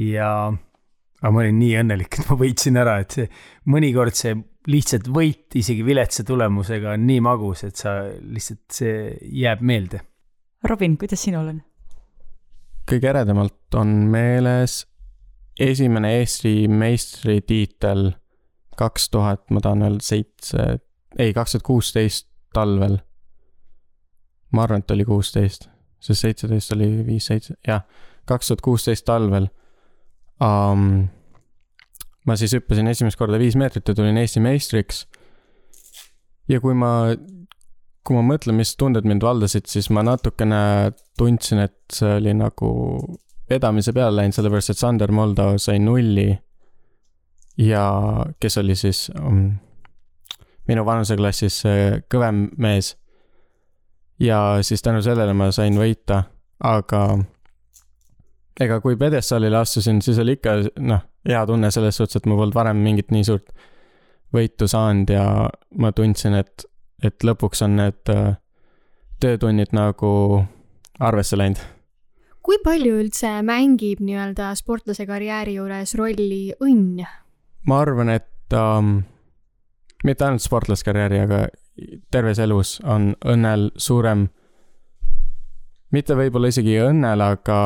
ja aga ma olin nii õnnelik, et ma võitsin ära, et see mõnikord see lihtsalt võit isegi viletsa tulemusega on nii magus, et sa lihtsalt, see jääb meelde. Robin, kuidas sinul on? kõige eredamalt on meeles esimene Eesti meistritiitel kaks tuhat, ma tahan öelda seitse, ei, kaks tuhat kuusteist talvel. ma arvan, et oli kuusteist, sest seitseteist oli viis, seitse, jah, kaks tuhat kuusteist talvel um,. ma siis hüppasin esimest korda viis meetrit ja tulin Eesti meistriks. ja kui ma, kui ma mõtlen, mis tunded mind valdasid, siis ma natukene tundsin, et see oli nagu vedamise peale läinud, sellepärast et Sander Moldau sai nulli ja kes oli siis um, minu vanuseklassis kõvem mees. ja siis tänu sellele ma sain võita, aga ega kui pjedestaalile astusin, siis oli ikka noh, hea tunne selles suhtes, et ma polnud varem mingit nii suurt võitu saanud ja ma tundsin, et, et lõpuks on need äh, töötunnid nagu arvesse läinud. kui palju üldse mängib nii-öelda sportlase karjääri juures rolli õnn? ma arvan, et um, mitte ainult sportlaskarjääri, aga terves elus on õnnel suurem, mitte võib-olla isegi õnnel, aga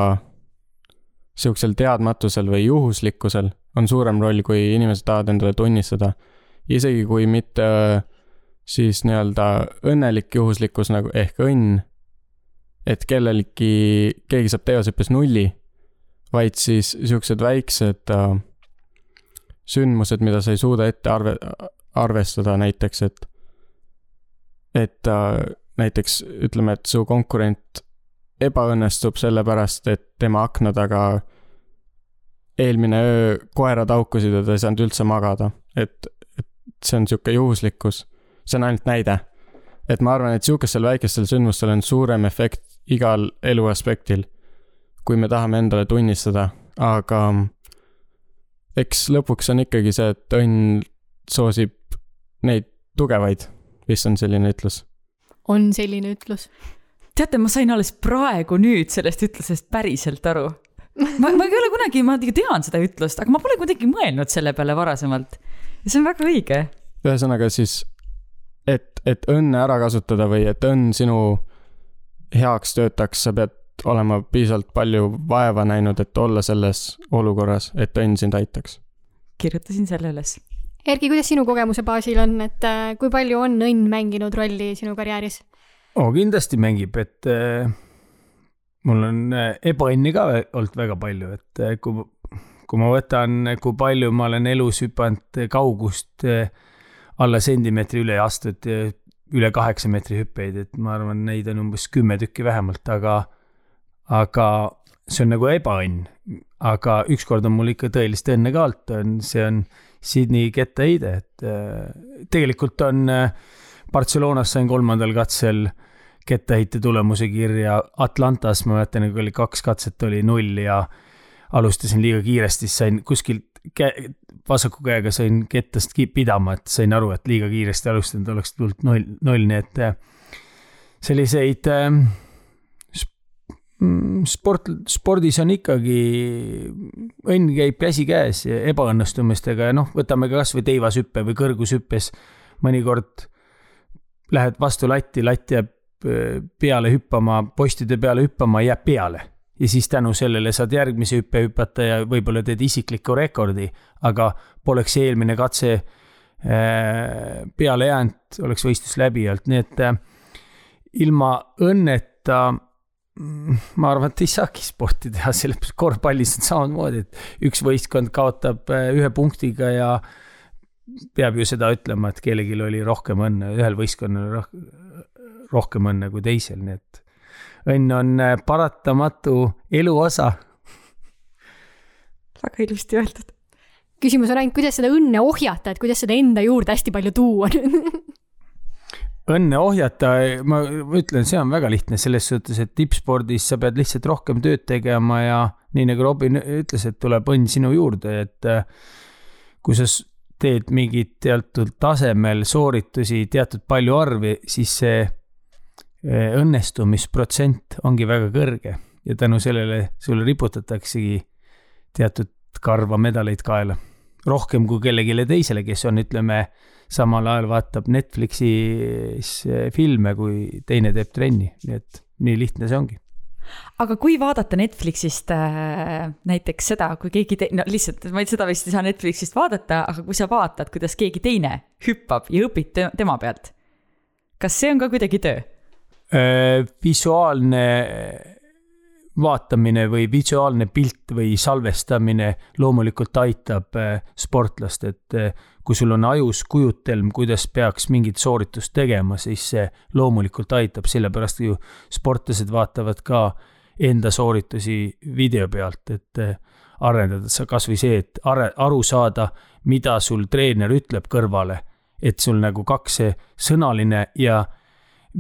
sihukesel teadmatusel või juhuslikkusel on suurem roll, kui inimesed tahavad endale tunnistada. isegi kui mitte siis nii-öelda õnnelik juhuslikkus nagu ehk õnn, et kellelgi, keegi saab teosõppes nulli, vaid siis siuksed väiksed äh, sündmused, mida sa ei suuda ette arve, arvestada, näiteks et, et äh, näiteks ütleme, et su konkurent ebaõnnestub sellepärast, et tema akna taga eelmine öö koerad haukusid ja ta ei saanud üldse magada, et, et see on sihuke juhuslikkus, see on ainult näide. et ma arvan, et sihukestel väikestel sündmustel on suurem efekt igal eluaspektil, kui me tahame endale tunnistada, aga eks lõpuks on ikkagi see, et õnn soosib neid tugevaid, vist on selline ütlus. on selline ütlus. teate, ma sain alles praegu nüüd sellest ütlusest päriselt aru. ma, ma ei ole kunagi, ma tean seda ütlust, aga ma pole kuidagi mõelnud selle peale varasemalt. ja see on väga õige. ühesõnaga siis, et, et õnne ära kasutada või et õnn sinu heaks töötaks, sa pead olema piisavalt palju vaeva näinud, et olla selles olukorras, et õnn sind aitaks. kirjutasin selle üles. Erki, kuidas sinu kogemuse baasil on, et äh, kui palju on õnn mänginud rolli sinu karjääris? oo, kindlasti mängib, et äh, mul on äh, ebaõnni ka olnud väga palju, et kui, kui ma võtan, kui palju ma olen elus hüpanud kaugust alla sentimeetri üle ja astunud üle kaheksa meetri hüppeid, et ma arvan, neid on umbes kümme tükki vähemalt, aga aga see on nagu ebaõnn. aga ükskord on mul ikka tõelist õnne ka olnud, on, see on Sydney kettaheide, et äh, tegelikult on äh, Barcelonas sain kolmandal katsel kettaheite tulemuse kirja, Atlantas ma mäletan, kui oli kaks katset, oli null ja alustasin liiga kiiresti, siis sain kuskilt käe, vasaku käega sain kettast pidama, et sain aru, et liiga kiiresti alustanud, oleks tulnud null, null, nii et äh, selliseid äh, sport, spordis on ikkagi, õnn käib käsikäes ebaõnnestumistega ja noh, võtame ka kasvõi teivashüppe või kõrgushüppes. mõnikord lähed vastu latti, latt jääb äh, peale hüppama, postide peale hüppama, jääb peale. ja siis tänu sellele saad järgmise hüppe hüpata ja võib-olla teed isikliku rekordi, aga poleks eelmine katse äh, peale jäänud, oleks võistlus läbi olnud, nii et äh, ilma õnneta ma arvan, et ei saagi sporti teha, sellepärast korvpallis on samamoodi, et üks võistkond kaotab äh, ühe punktiga ja peab ju seda ütlema, et kellelgi oli rohkem õnne, ühel võistkonnal rohkem õnne kui teisel, nii et õnn on äh, paratamatu elu osa väga ilusti öeldud. küsimus on ainult, kuidas seda õnne ohjata, et kuidas seda enda juurde hästi palju tuua õnne ohjata, ma ütlen, see on väga lihtne selles suhtes, et tippspordis sa pead lihtsalt rohkem tööd tegema ja nii nagu Robin ütles, et tuleb õnn sinu juurde, et äh, kui sa teed mingit teatud tasemel sooritusi teatud palju arvi, siis see äh, õnnestumisprotsent ongi väga kõrge ja tänu sellele sulle riputataksegi teatud karva medaleid kaela. Rohkem kui kellelegi teisele, kes on, ütleme, samal ajal vaatab Netflixis eh, filme, kui teine teeb trenni, nii et nii lihtne see ongi aga kui vaadata Netflixist äh, näiteks seda, kui keegi te-, no lihtsalt, ma seda vist ei saa Netflixist vaadata, aga kui sa vaatad, kuidas keegi teine hüppab ja õpid te tema pealt, kas see on ka kuidagi töö? Äh, visuaalne vaatamine või visuaalne pilt või salvestamine loomulikult aitab äh, sportlast, et äh, kui sul on ajus kujutelm, kuidas peaks mingit sooritust tegema, siis see loomulikult aitab, sellepärast ju sportlased vaatavad ka enda sooritusi video pealt, et äh, arendada sa kasvõi see, et are-, aru saada, mida sul treener ütleb kõrvale, et sul nagu kaks see sõnaline ja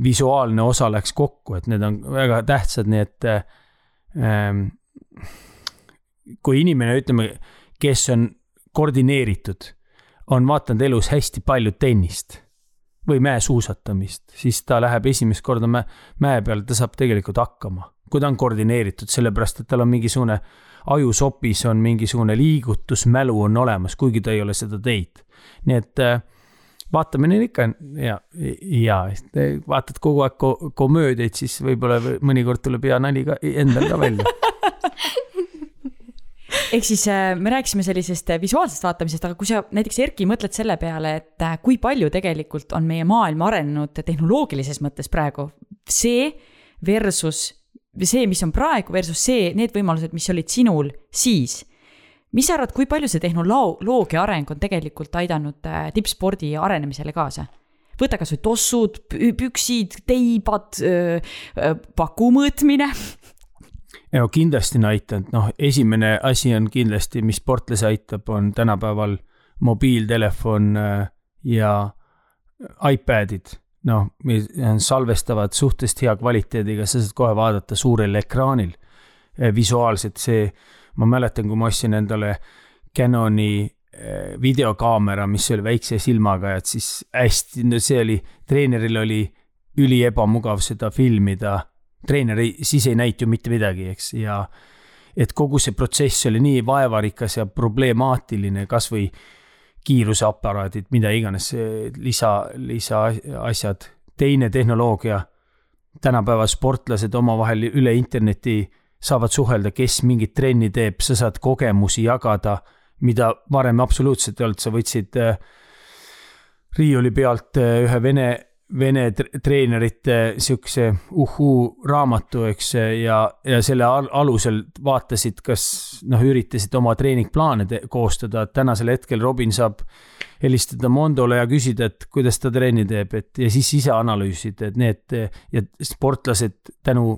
visuaalne osa läks kokku, et need on väga tähtsad, nii et kui inimene, ütleme, kes on koordineeritud, on vaadanud elus hästi palju tennist või mäesuusatamist, siis ta läheb esimest korda mäe, mäe peale, ta saab tegelikult hakkama, kui ta on koordineeritud, sellepärast et tal on mingisugune ajusopis on mingisugune liigutusmälu on olemas, kuigi ta ei ole seda teinud. nii et äh, vaatamine on ikka ja, ja vaatad kogu aeg ko komöödiaid, siis võib-olla mõnikord tuleb hea nali ka endal ka välja. Ehk siis äh, me rääkisime sellisest äh, visuaalsest vaatamisest, aga kui sa näiteks, Erki, mõtled selle peale, et äh, kui palju tegelikult on meie maailm arenenud tehnoloogilises mõttes praegu, see versus see, mis on praegu versus see, need võimalused, mis olid sinul siis mis sa arvad, kui palju see tehnoloogia areng on tegelikult aidanud äh, tippspordi arenemisele kaasa? võta kasvõi tossud, püksid, teibad, paku mõõtmine. no kindlasti on aidanud, noh, esimene asi on kindlasti, mis sportlasi aitab, on tänapäeval mobiiltelefon ja iPadid noh, salvestavad suhteliselt hea kvaliteediga, sa saad kohe vaadata suurel ekraanil visuaalselt, see ma mäletan, kui ma ostsin endale Canoni eh, videokaamera, mis oli väikse silmaga, et siis hästi, no see oli, treeneril oli üli ebamugav seda filmida. treener ei, siis ei näinud ju mitte midagi, eks, ja et kogu see protsess oli nii vaevarikas ja problemaatiline, kasvõi kiiruseaparaadid, mida iganes, lisa, lisaasjad. teine tehnoloogia, tänapäeva sportlased omavahel üle interneti saavad suhelda, kes mingit trenni teeb, sa saad kogemusi jagada, mida varem absoluutselt ei olnud, sa võtsid äh, riiuli pealt äh, ühe vene, vene treenerite sihukese uhuu raamatu, eks, ja, ja selle alusel vaatasid, kas noh, üritasid oma treeningplaane koostada, et tänasel hetkel Robin saab helistada Mondole ja küsida, et kuidas ta trenni teeb, et ja siis ise analüüsida, et need ja sportlased tänu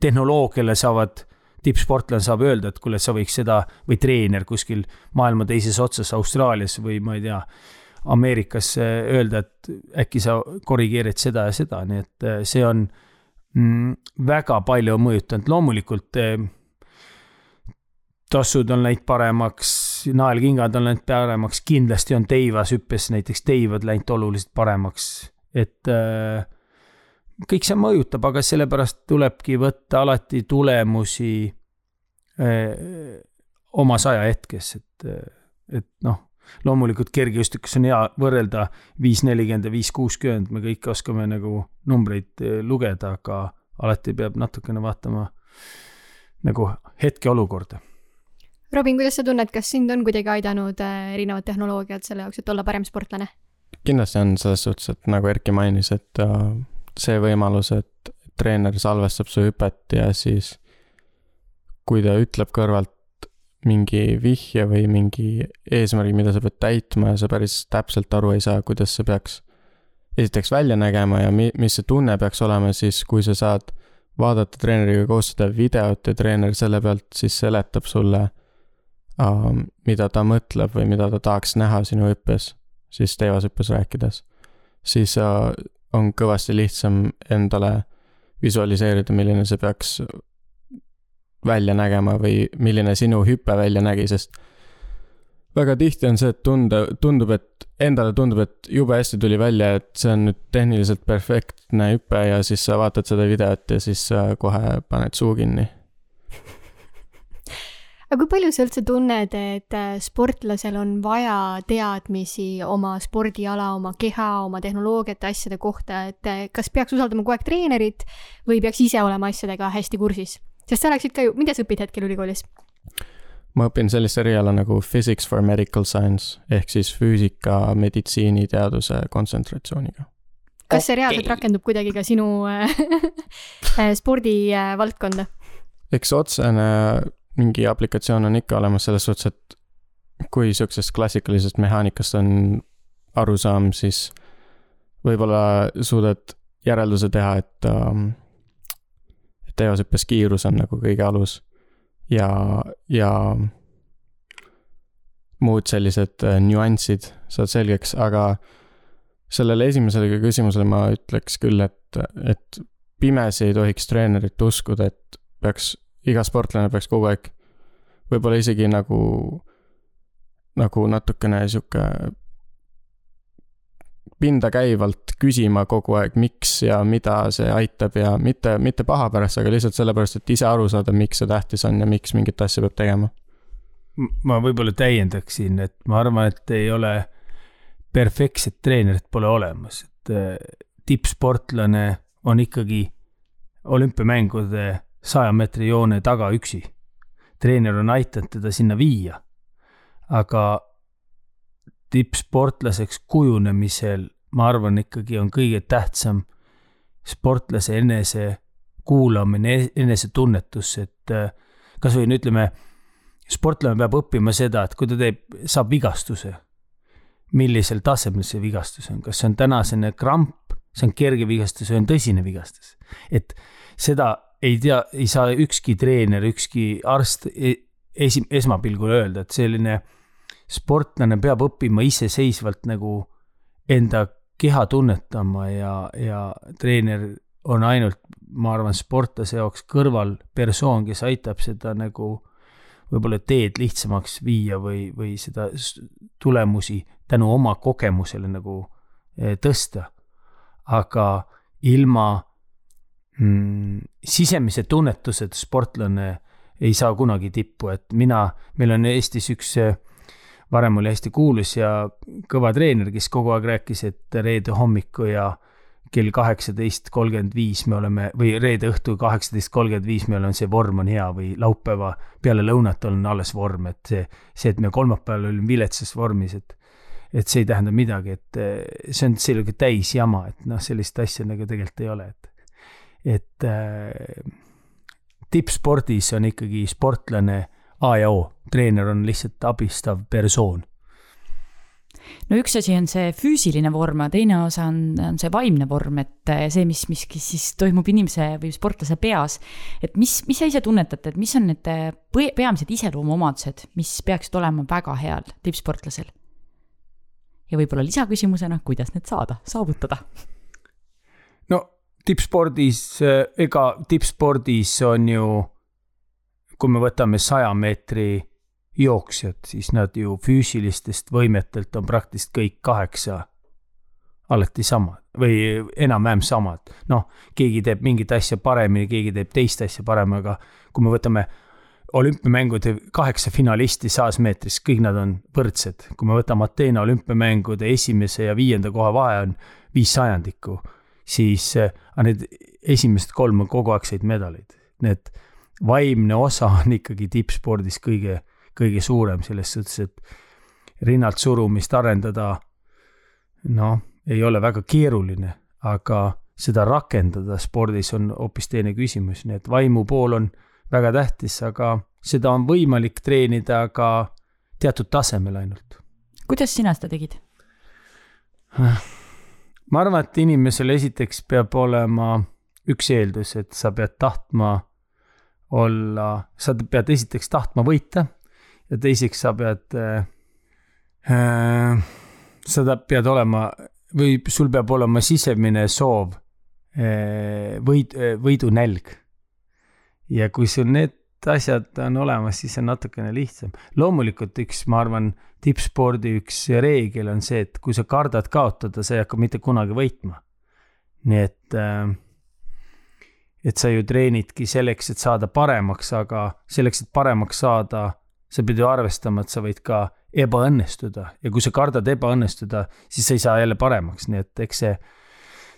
tehnoloogiale saavad, tippsportlane saab öelda, et kuule, sa võiks seda või treener kuskil maailma teises otsas Austraalias või ma ei tea, Ameerikas öelda, et äkki sa korrigeerid seda ja seda, nii et eh, see on mm, väga palju mõjutanud, loomulikult eh, tossud on läinud paremaks, naelkingad on läinud paremaks, kindlasti on teivashüppes näiteks teivad läinud oluliselt paremaks, et äh, kõik see mõjutab, aga sellepärast tulebki võtta alati tulemusi öö, omas ajahetkes, et, et noh, loomulikult kergejõustikus on hea võrrelda viis nelikümmend ja viis kuuskümmend, me kõik oskame nagu numbreid lugeda, aga alati peab natukene vaatama nagu hetkeolukorda. Robin, kuidas sa tunned, kas sind on kuidagi aidanud erinevad tehnoloogiad selle jaoks, et olla parem sportlane? kindlasti on selles suhtes, et nagu Erki mainis, et see võimalus, et treener salvestab su hüpet ja siis kui ta ütleb kõrvalt mingi vihje või mingi eesmärgi, mida sa pead täitma ja sa päris täpselt aru ei saa, kuidas see peaks esiteks välja nägema ja mi-, mis see tunne peaks olema siis, kui sa saad vaadata treeneriga koos seda videot ja treener selle pealt siis seletab sulle uh,, mida ta mõtleb või mida ta tahaks näha sinu hüppes, siis teevashüppes rääkides, siis uh, on kõvasti lihtsam endale visualiseerida, milline see peaks välja nägema või milline sinu hüpe välja nägi, sest väga tihti on see, et tunda, tundub, et endale tundub, et jube hästi tuli välja, et see on nüüd tehniliselt perfektne hüpe ja siis sa vaatad seda videot ja siis sa kohe paned suu kinni. Aga kui palju sa üldse tunned, et äh, sportlasel on vaja teadmisi oma spordiala, oma keha, oma tehnoloogiate, asjade kohta, et äh, kas peaks usaldama kogu aeg treenerit või peaks ise olema asjadega hästi kursis? sest sa läksid ka ju, mida sa õpid hetkel ülikoolis? ma õpin sellist eriala nagu Physics for Medical Science ehk siis füüsika meditsiiniteaduse kontsentratsiooniga. kas see reaalselt okay. rakendub kuidagi ka sinu äh, spordivaldkonda? eks otsene mingi aplikatsioon on ikka olemas selles suhtes, et kui sihukesest klassikalisest mehaanikast on arusaam, siis võib-olla suudad järelduse teha, et um, teosõppes kiirus on nagu kõige alus ja, ja muud sellised äh, nüansid saad selgeks, aga sellele esimesele küsimusele ma ütleks küll, et, et pimesi ei tohiks treenerit uskuda, et peaks, iga sportlane peaks kogu aeg võib-olla isegi nagu, nagu natukene sihuke pinda käivalt küsima kogu aeg, miks ja mida see aitab ja mitte, mitte paha pärast, aga lihtsalt sellepärast, et ise aru saada, miks see tähtis on ja miks mingit asja peab tegema. ma võib-olla täiendaksin, et ma arvan, et ei ole perfektset treenerit pole olemas, et äh, tippsportlane on ikkagi olümpiamängude saja meetri joone taga üksi. treener on aidanud teda sinna viia. aga tippsportlaseks kujunemisel, ma arvan, ikkagi on kõige tähtsam sportlase enese kuulamine, enesetunnetus, et äh, kasvõi no ütleme, sportlane peab õppima seda, et kui ta teeb, saab vigastuse, millisel tasemel see vigastus on, kas see on tänasene kramp, see on kerge vigastus või on tõsine vigastus. et seda ei tea, ei saa ükski treener, ükski arst e-, esi-, esmapilgul öelda, et selline sportlane peab õppima iseseisvalt nagu enda keha tunnetama ja, ja treener on ainult, ma arvan, sportlase jaoks kõrvalpersoon, kes aitab seda nagu võib-olla teed lihtsamaks viia või, või seda tulemusi tänu oma kogemusele nagu eh, tõsta. aga ilma mm, sisemise tunnetuseta sportlane ei saa kunagi tippu, et mina, meil on Eestis üks äh, varem oli hästi kuulus ja kõva treener, kes kogu aeg rääkis, et reede hommiku ja kell kaheksateist kolmkümmend viis me oleme või reede õhtul kaheksateist kolmkümmend viis me oleme, see vorm on hea või laupäeva peale lõunat on alles vorm, et see, see, et me kolmapäeval olime viletsas vormis, et et see ei tähenda midagi, et see on selline täisjama, et noh, sellist asja nagu tegelikult ei ole, et et äh, tippspordis on ikkagi sportlane A ja O, treener on lihtsalt abistav persoon no üks asi on see füüsiline vorm, aga teine osa on, on see vaimne vorm, et eh, see, mis, mis siis toimub inimese või sportlase peas. et mis, mis sa ise tunnetate, et mis on need eh, peamised iseloomuomadused, mis peaksid olema väga heal tippsportlasel? ja võib-olla lisaküsimusena, kuidas need saada, saavutada? Tippspordis, eh, ega tippspordis on ju kui me võtame saja meetri jooksjad, siis nad ju füüsilistest võimetelt on praktiliselt kõik kaheksa alati samad või enam-vähem samad. noh, keegi teeb mingit asja paremini, keegi teeb teist asja parem, aga kui me võtame olümpiamängude kaheksa finalisti sajas meetris, kõik nad on võrdsed. kui me võtame Ateena olümpiamängude esimese ja viienda koha vahe on viis sajandikku, siis äh, need esimesed kolm on kogu aeg said medaleid. Need vaimne osa on ikkagi tippspordis kõige, kõige suurem selles suhtes, et rinnalt surumist arendada, noh, ei ole väga keeruline, aga seda rakendada spordis on hoopis teine küsimus, nii et vaimu pool on väga tähtis, aga seda on võimalik treenida ka teatud tasemel ainult. kuidas sina seda tegid? Ma arvan, et inimesel esiteks peab olema üks eeldus, et sa pead tahtma olla, sa pead esiteks tahtma võita ja teiseks sa pead äh,, äh, sa pead olema või sul peab olema sisemine soov äh, võid, võidunälg. ja kui sul need asjad on olemas, siis on natukene lihtsam. loomulikult üks, ma arvan, tippspordi üks reegel on see, et kui sa kardad kaotada, sa ei hakka mitte kunagi võitma. nii et äh, et sa ju treenidki selleks, et saada paremaks, aga selleks, et paremaks saada, sa pead ju arvestama, et sa võid ka ebaõnnestuda ja kui sa kardad ebaõnnestuda, siis sa ei saa jälle paremaks, nii et eks see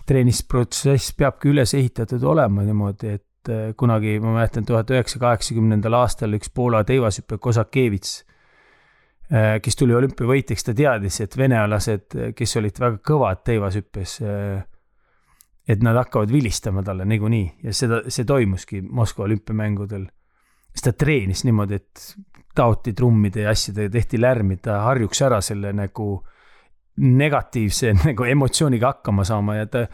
treenimisprotsess peabki üles ehitatud olema niimoodi, et kunagi ma mäletan tuhat üheksasaja kaheksakümnendal aastal üks Poola teivashüppe Kosakevits, äh, kes tuli olümpiavõitjaks, ta teadis, et venelased, kes olid väga kõvad teivashüppes, äh, et nad hakkavad vilistama talle niikuinii ja seda, see toimuski Moskva olümpiamängudel. siis ta treenis niimoodi, et taoti trummide ja asjadega, tehti lärmi, ta harjuks ära selle nagu negatiivse nagu emotsiooniga hakkama saama ja ta,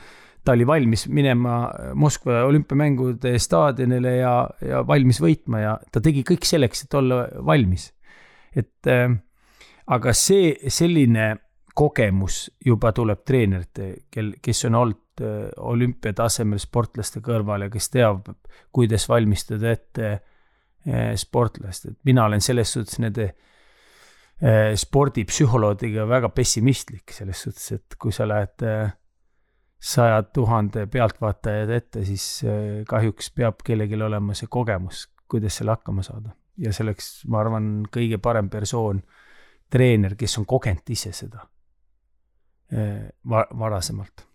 ta oli valmis minema Moskva olümpiamängude staadionile ja, ja valmis võitma ja ta tegi kõik selleks, et olla valmis. et äh, aga see, selline kogemus juba tuleb treenerite, kel, kes on olnud Äh, olümpiatasemel sportlaste kõrval ja kes teab, kuidas valmistada ette äh, sportlast, et mina olen selles suhtes nende äh, spordipsühholoogiga väga pessimistlik, selles suhtes, et kui sa lähed saja tuhande pealtvaatajad ette, siis kahjuks peab kellelgi olema see kogemus, kuidas selle hakkama saada. ja selleks, ma arvan, kõige parem persoon, treener, kes on kogenud ise seda va varasemalt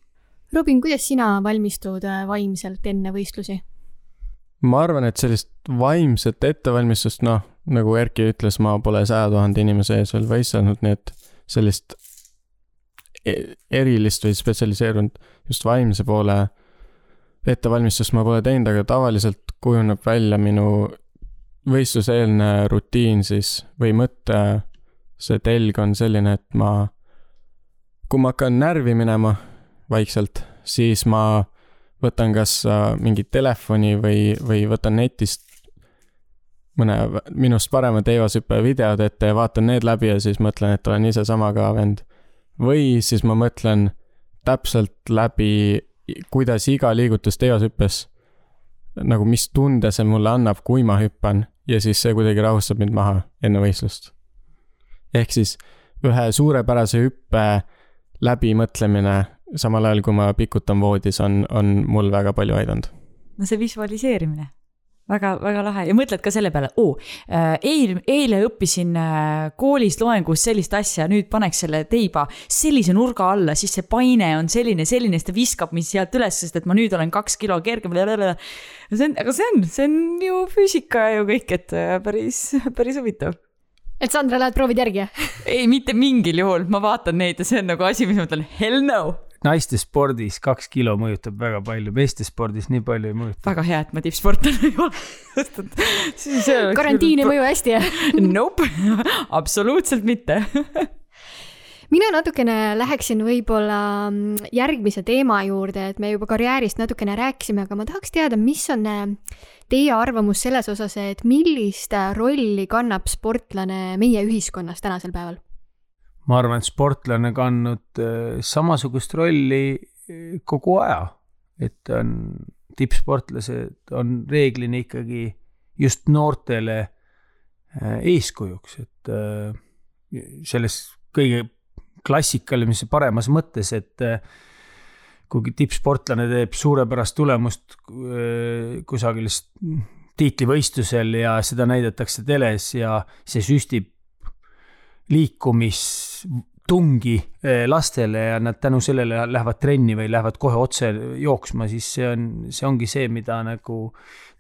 Robin, kuidas sina valmistud äh, vaimselt enne võistlusi? ma arvan, et sellist vaimset ettevalmistust, noh, nagu Erki ütles, ma pole saja tuhande inimese ees veel võistelnud, nii et sellist erilist või spetsialiseerunud just vaimse poole ettevalmistust ma pole teinud, aga tavaliselt kujuneb välja minu võistluseelne rutiin siis või mõte, see telg on selline, et ma, kui ma hakkan närvi minema vaikselt, siis ma võtan kas äh, mingit telefoni või, või võtan netist mõne minust parema teivashüppe videod ette ja vaatan need läbi ja siis mõtlen, et olen ise sama kõva vend. Või siis ma mõtlen täpselt läbi, kuidas iga liigutus teivashüppes, nagu mis tunde see mulle annab, kui ma hüppan ja siis see kuidagi rahustab mind maha enne võistlust. ehk siis ühe suurepärase hüppe läbimõtlemine samal ajal, kui ma pikutan voodis, on, on mul väga palju aidanud. no see visualiseerimine väga, väga lahe. Ja mõtled ka selle peale, oo, äh, eil, eile õppisin äh, koolis loengus sellist asja, nüüd paneks selle teiba sellise nurga alla, siis see paine on selline, selline, siis ta viskab mind sealt üles, sest et ma nüüd olen kaks kilo kergem. see on, aga see on, see on ju füüsika ju kõik, et äh, päris, päris huvitav. Et Sandra, lähed proovid järgi, ei, mitte mingil juhul, ma vaatan neid ja see on nagu asi, mis ma mõtlen, hell no naiste spordis kaks kilo mõjutab väga palju, meeste spordis nii palju ei mõjuta. väga hea, et ma tippsportlane ei ole. karantiin ei mõju hästi, jah? Nope, absoluutselt mitte mina natukene läheksin võib-olla mm, järgmise teema juurde, et me juba karjäärist natukene rääkisime, aga ma tahaks teada, mis on äh, teie arvamus selles osas, et millist rolli kannab sportlane meie ühiskonnas tänasel päeval? Ma arvan, et sportlane kandnud äh, samasugust rolli äh, kogu aja, et on tippsportlased on reeglina ikkagi just noortele äh, eeskujuks, et selles kõige klassikalises paremas mõttes, et kui tippsportlane teeb suurepärast tulemust kusagil tiitlivõistlusel ja seda näidatakse teles ja see süstib liikumistungi eh, lastele ja nad tänu sellele lähevad trenni või lähevad kohe otse jooksma, siis see on, see ongi see, mida nagu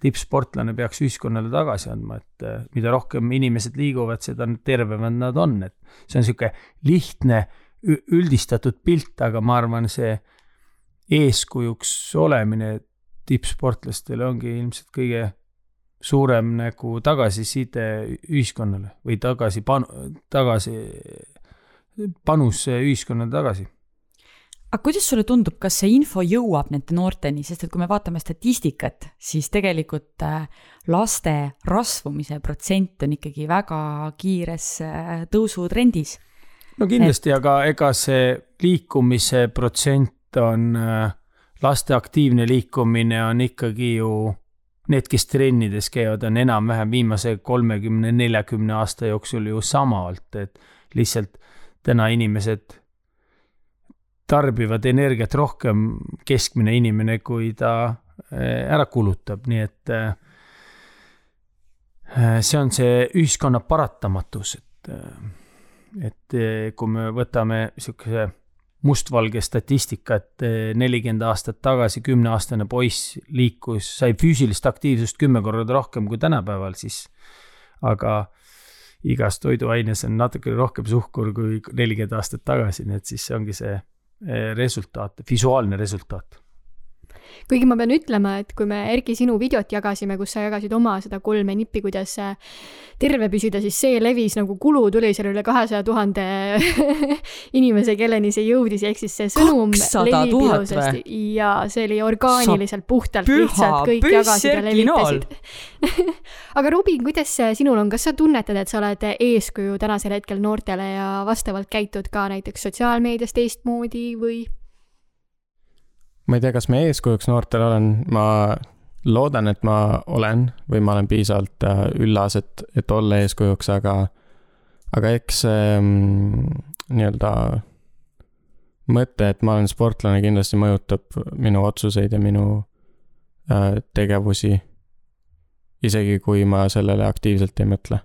tippsportlane peaks ühiskonnale tagasi andma, et eh, mida rohkem inimesed liiguvad, seda tervemad nad on, et see on niisugune lihtne üldistatud pilt, aga ma arvan, see eeskujuks olemine tippsportlastele ongi ilmselt kõige suurem nagu tagasiside ühiskonnale või tagasi panu-, tagasi, panus ühiskonnale tagasi. aga kuidas sulle tundub, kas see info jõuab nende noorteni, sest et kui me vaatame statistikat, siis tegelikult äh, laste rasvumise protsent on ikkagi väga kiires äh, tõusutrendis. no kindlasti et..., aga ega see liikumise protsent on, äh, laste aktiivne liikumine on ikkagi ju, need, kes trennides käivad, on enam-vähem viimase kolmekümne, neljakümne aasta jooksul ju sama olnud, et lihtsalt täna inimesed tarbivad energiat rohkem keskmine inimene, kui ta eh, ära kulutab, nii et eh, see on see ühiskonna paratamatus, et, eh, et kui me võtame niisuguse mustvalge statistika, et nelikümmend aastat tagasi kümneaastane poiss liikus, sai füüsilist aktiivsust kümme korda rohkem kui tänapäeval, siis aga igas toiduaines on natukene rohkem suhkur kui nelikümmend aastat tagasi, nii et siis see ongi see Eh, resultaat, visuaalne resultaat kuigi ma pean ütlema, et kui me Erki sinu videot jagasime, kus sa jagasid oma seda kolme nippi, kuidas terve püsida, siis see levis nagu kulu tuli seal üle kahesaja tuhande inimese, kelleni see jõudis, ehk siis see sõnum levib ilusasti. ja see oli orgaaniliselt puhtalt lihtsalt kõik jagasid ja levitasid. Aga Robin, kuidas sinul on, kas sa tunnetad, et sa oled eeskuju tänasel hetkel noortele ja vastavalt käitud ka näiteks sotsiaalmeedias teistmoodi või? Ma ei tea, kas ma eeskujuks noortele olen, ma loodan, et ma olen või ma olen piisavalt äh, üllas, et, et olla eeskujuks, aga, aga eks see mm, nii-öelda mõte, et ma olen sportlane, kindlasti mõjutab minu otsuseid ja minu äh, tegevusi. isegi kui ma sellele aktiivselt ei mõtle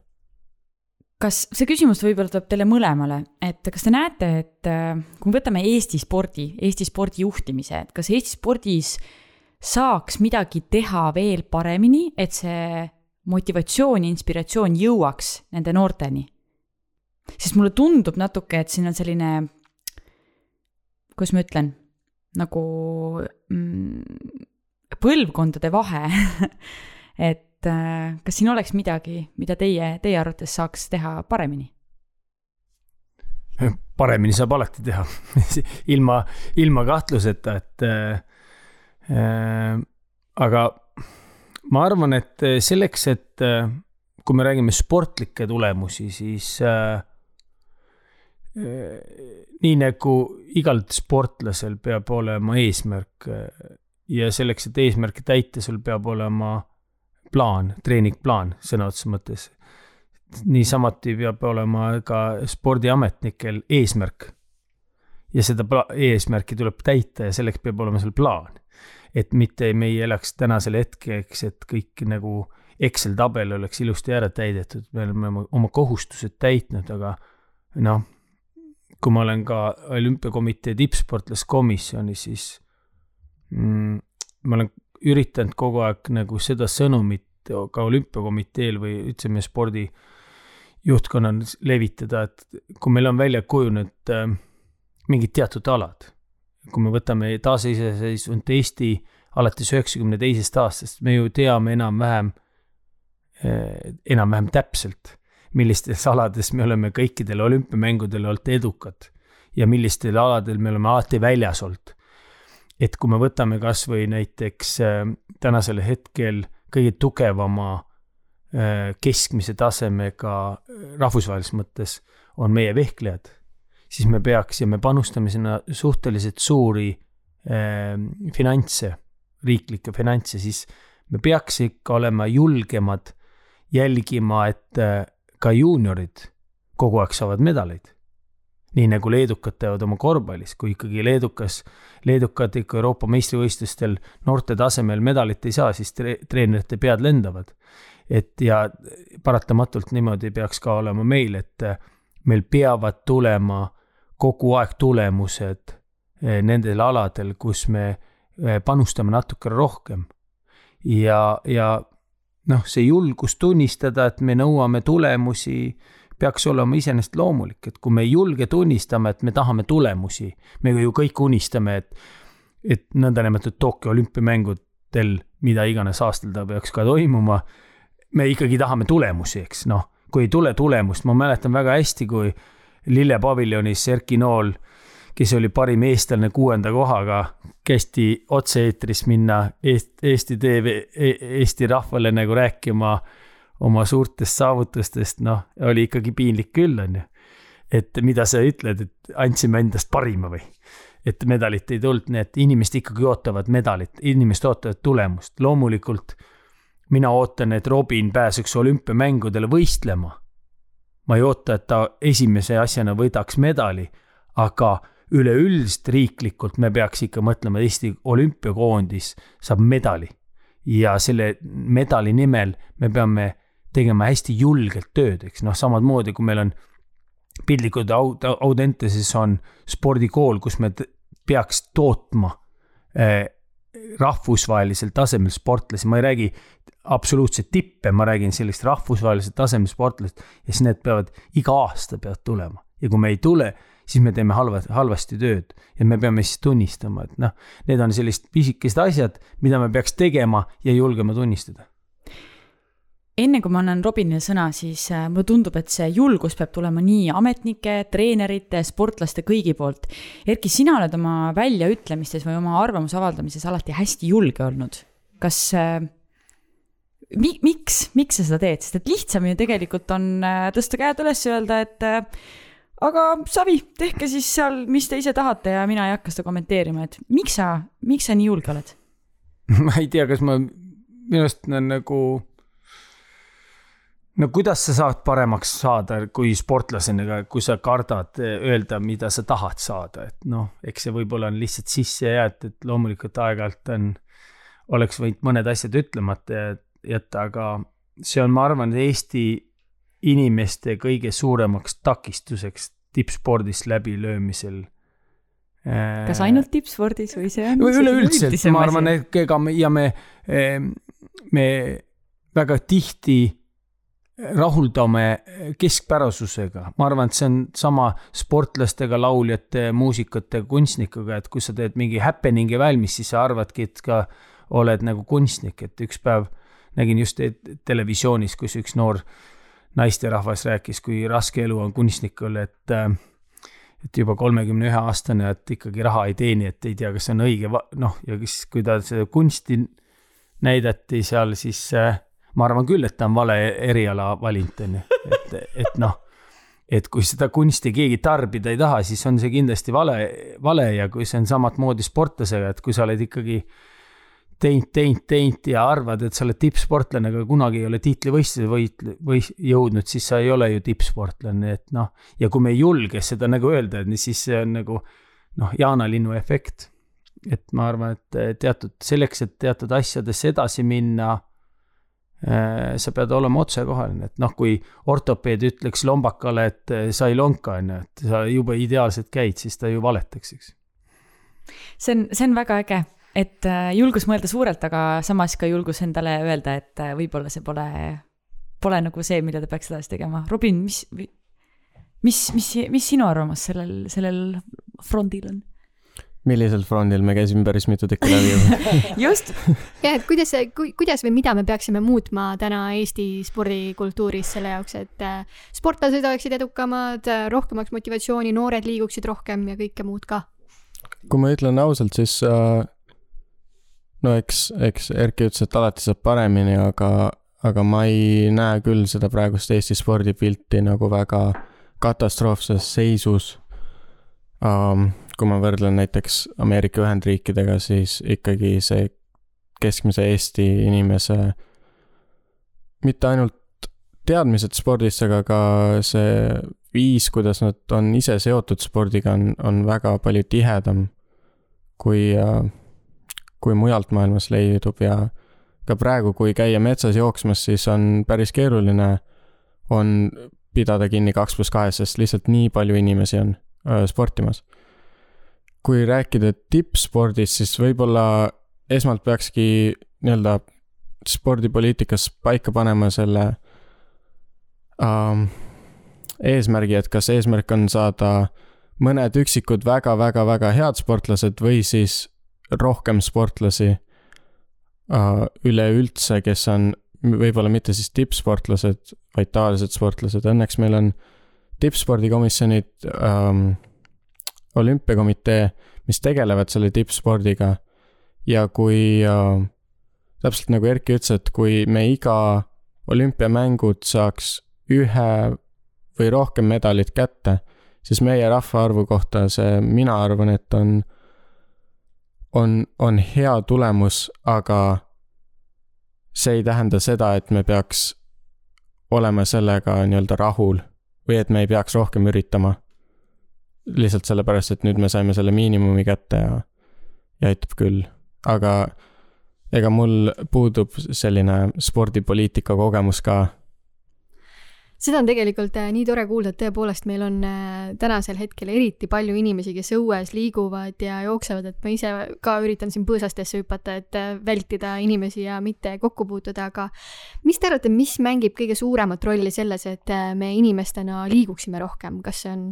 kas see küsimus võib-olla tuleb teile mõlemale, et kas te näete, et äh, kui me võtame Eesti spordi, Eesti spordi juhtimise, et kas Eesti spordis saaks midagi teha veel paremini, et see motivatsioon ja inspiratsioon jõuaks nende noorteni? sest mulle tundub natuke, et siin on selline, kuidas ma ütlen, nagu mm, põlvkondade vahe et et äh, kas siin oleks midagi, mida teie, teie arvates saaks teha paremini? paremini saab alati teha ilma, ilma kahtluseta, et äh, äh, aga ma arvan, et selleks, et äh, kui me räägime sportlikke tulemusi, siis äh, äh, nii nagu igal sportlasel peab olema eesmärk ja selleks, et eesmärki täita, sul peab olema plaan, treeningplaan sõna otseses mõttes. niisamuti peab olema ka spordiametnikel eesmärk. ja seda eesmärki tuleb täita ja selleks peab olema seal plaan. et mitte me ei elaks tänasel hetkeks, et kõik nagu Excel tabel oleks ilusti ära täidetud, me oleme oma kohustused täitnud, aga noh, kui ma olen ka olümpiakomitee tippsportlaskomisjonis, siis mm, ma olen üritanud kogu aeg nagu seda sõnumit ka olümpiakomiteel või ütleme spordi juhtkonnal levitada, et kui meil on välja kujunenud äh, mingid teatud alad, kui me võtame taasiseseisvunud Eesti alates üheksakümne teisest aastast, me ju teame enam-vähem äh,, enam-vähem täpselt, millistes alades me oleme kõikidel olümpiamängudel olnud edukad ja millistel aladel me oleme alati väljas olnud et kui me võtame kasvõi näiteks äh, tänasel hetkel kõige tugevama äh, keskmise tasemega äh, rahvusvahelises mõttes on meie vehklejad, siis me peaks ja me panustame sinna suhteliselt suuri finantse, riiklikke finantse, siis me peaks ikka olema julgemad jälgima, et ka juuniorid kogu aeg saavad medaleid nii nagu leedukad teevad oma korvpallis, kui ikkagi leedukas, leedukad ikka Euroopa meistrivõistlustel noorte tasemel medalit ei saa, siis tre-, treenerite pead lendavad. et ja paratamatult niimoodi peaks ka olema meil, et meil peavad tulema kogu aeg tulemused eh, nendel aladel, kus me eh, panustame natuke rohkem. ja, ja noh, see julgus tunnistada, et me nõuame tulemusi peaks olema iseenesest loomulik, et kui me ei julge tunnistama, et me tahame tulemusi, me ju kõik unistame, et, et nõndanimetatud Tokyo olümpiamängudel, mida iganes aastal ta peaks ka toimuma, me ikkagi tahame tulemusi, eks noh, kui ei tule tulemust, ma mäletan väga hästi, kui lillepaviljonis Erki Nool kes oli parim eestlane kuuenda kohaga, kästi otse-eetris minna Eest, Eesti TV, Eesti rahvale nagu rääkima oma suurtest saavutustest, noh, oli ikkagi piinlik küll, on ju. et mida sa ütled, et andsime endast parima või? et medalit ei tulnud, nii et inimesed ikkagi ootavad medalit, inimesed ootavad tulemust, loomulikult mina ootan, et Robin pääseks olümpiamängudele võistlema. ma ei oota, et ta esimese asjana võidaks medali, aga üleüldiselt riiklikult me peaks ikka mõtlema, Eesti olümpiakoondis saab medali. ja selle medali nimel me peame tegema hästi julgelt tööd, eks. Noh, samamoodi kui meil on piltlikult Aud-, Audenteses on spordikool, kus me peaks tootma eh, rahvusvahelisel tasemel sportlasi, ma ei räägi absoluutselt tippe, ma räägin sellist rahvusvahelisel tasemel sportlast ja siis need peavad iga aasta peavad tulema. Ja kui me ei tule, siis me teeme halva, halvasti tööd. Ja me peame siis tunnistama, et noh, need on sellised pisikesed asjad, mida me peaks tegema ja julgema tunnistada enne kui ma annan Robinile sõna, siis äh, mulle tundub, et see julgus peab tulema nii ametnike, treenerite, sportlaste, kõigi poolt. Erki, sina oled oma väljaütlemistes või oma arvamuse avaldamises alati hästi julge olnud. kas äh, mi,, miks, miks sa seda teed, sest et lihtsam ju tegelikult on äh, tõsta käed üles ja öelda, et aga savi, tehke siis seal, mis te ise tahate ja mina ei hakka seda kommenteerima, et miks sa, miks sa nii julge oled? ma ei tea, kas ma, minu arust on nagu no kuidas sa saad paremaks saada, kui sportlasena, kui sa kardad öelda, mida sa tahad saada, et noh, eks see võib-olla on lihtsalt sisse jäetud, et loomulikult aeg-ajalt on, oleks võinud mõned asjad ütlemata jätta, aga see on, ma arvan, Eesti inimeste kõige suuremaks takistuseks tippspordis läbilöömisel kas ainult tippspordis või see on? üleüldiselt, ma arvan, et ega me ja me, me väga tihti rahuldame keskpärasusega, ma arvan, et see on sama sportlastega, lauljate, muusikute, kunstnikega, et kui sa teed mingi happening'i valmis, siis sa arvadki, et ka oled nagu kunstnik, et üks päev nägin just televisioonis, kus üks noor naisterahvas rääkis, kui raske elu on kunstnikul, et et juba kolmekümne ühe aastane, et ikkagi raha ei teeni, et ei tea, kas see on õige, noh, ja siis, kui ta seda kunsti näidati seal, siis äh, ma arvan küll, et ta on vale eriala valinud, on ju, et, et noh, et kui seda kunsti keegi tarbida ei taha, siis on see kindlasti vale, vale ja kui see on samamoodi sportlasega, et kui sa oled ikkagi teinud, teinud, teinud ja arvad, et sa oled tippsportlane, aga kunagi ei ole tiitlivõistluse võit-, või jõudnud, siis sa ei ole ju tippsportlane, et noh, ja kui me ei julge seda nagu öelda, et siis see on nagu noh, jaanalinnu efekt. et ma arvan, et teatud, selleks, et teatud asjades edasi minna sa pead olema otsekohaline, et noh, kui ortopeed ütleks lombakale, et äh, sa ei lonka, on ju, et sa jube ideaalselt käid, siis ta ju valetaks, eks. see on, see on väga äge, et äh, julgus mõelda suurelt, aga samas ka julgus endale öelda, et võib-olla see pole, pole nagu see, mida ta peaks edasi tegema. Robin, mis, mis, mis, mis sinu arvamus sellel, sellel frondil on? Millisel frondil me käisime päris mitu tükki läbi just. jah, et kuidas, kuidas või mida me peaksime muutma täna Eesti spordikultuuris selle jaoks, et äh, sportlased oleksid edukamad, äh, rohkemaks motivatsiooni, noored liiguksid rohkem ja kõike muud ka? kui ma ütlen ausalt, siis äh, no eks, eks Erki ütles, et alati saab paremini, aga, aga ma ei näe küll seda praegust Eesti spordipilti nagu väga katastroofses seisus um, kui ma võrdlen näiteks Ameerika Ühendriikidega, siis ikkagi see keskmise Eesti inimese mitte ainult teadmised spordist, aga ka see viis, kuidas nad on ise seotud spordiga, on, on väga palju tihedam kui, kui mujalt maailmas leidub. Ja ka praegu, kui käia metsas jooksmas, siis on päris keeruline, on pidada kinni kaks pluss kahest, sest lihtsalt nii palju inimesi on öö, sportimas kui rääkida tippspordist, siis võib-olla esmalt peakski nii-öelda spordipoliitikas paika panema selle ähm, eesmärgi, et kas eesmärk on saada mõned üksikud väga-väga-väga head sportlased või siis rohkem sportlasi äh, üleüldse, kes on võib-olla mitte siis tippsportlased, vaid tavalised sportlased, õnneks meil on tippspordikomisjonid ähm, olümpiakomitee, mis tegelevad selle tippspordiga ja kui äh, täpselt nagu Erki ütles, et kui me iga olümpiamängud saaks ühe või rohkem medalit kätte, siis meie rahvaarvu kohta see, mina arvan, et on, on, on hea tulemus, aga see ei tähenda seda, et me peaks olema sellega nii-öelda rahul või et me ei peaks rohkem üritama. Lihtsalt sellepärast, et nüüd me saime selle miinimumi kätte ja, ja aitab küll, aga ega mul puudub selline spordipoliitika kogemus ka. Seda on tegelikult äh, nii tore kuulda, et tõepoolest meil on äh, tänasel hetkel eriti palju inimesi, kes õues liiguvad ja jooksevad, et ma ise ka üritan siin põõsastesse hüpata, et äh, vältida inimesi ja mitte kokku puutuda, aga mis te arvate, mis mängib kõige suuremat rolli selles, et me inimestena liiguksime rohkem, kas see on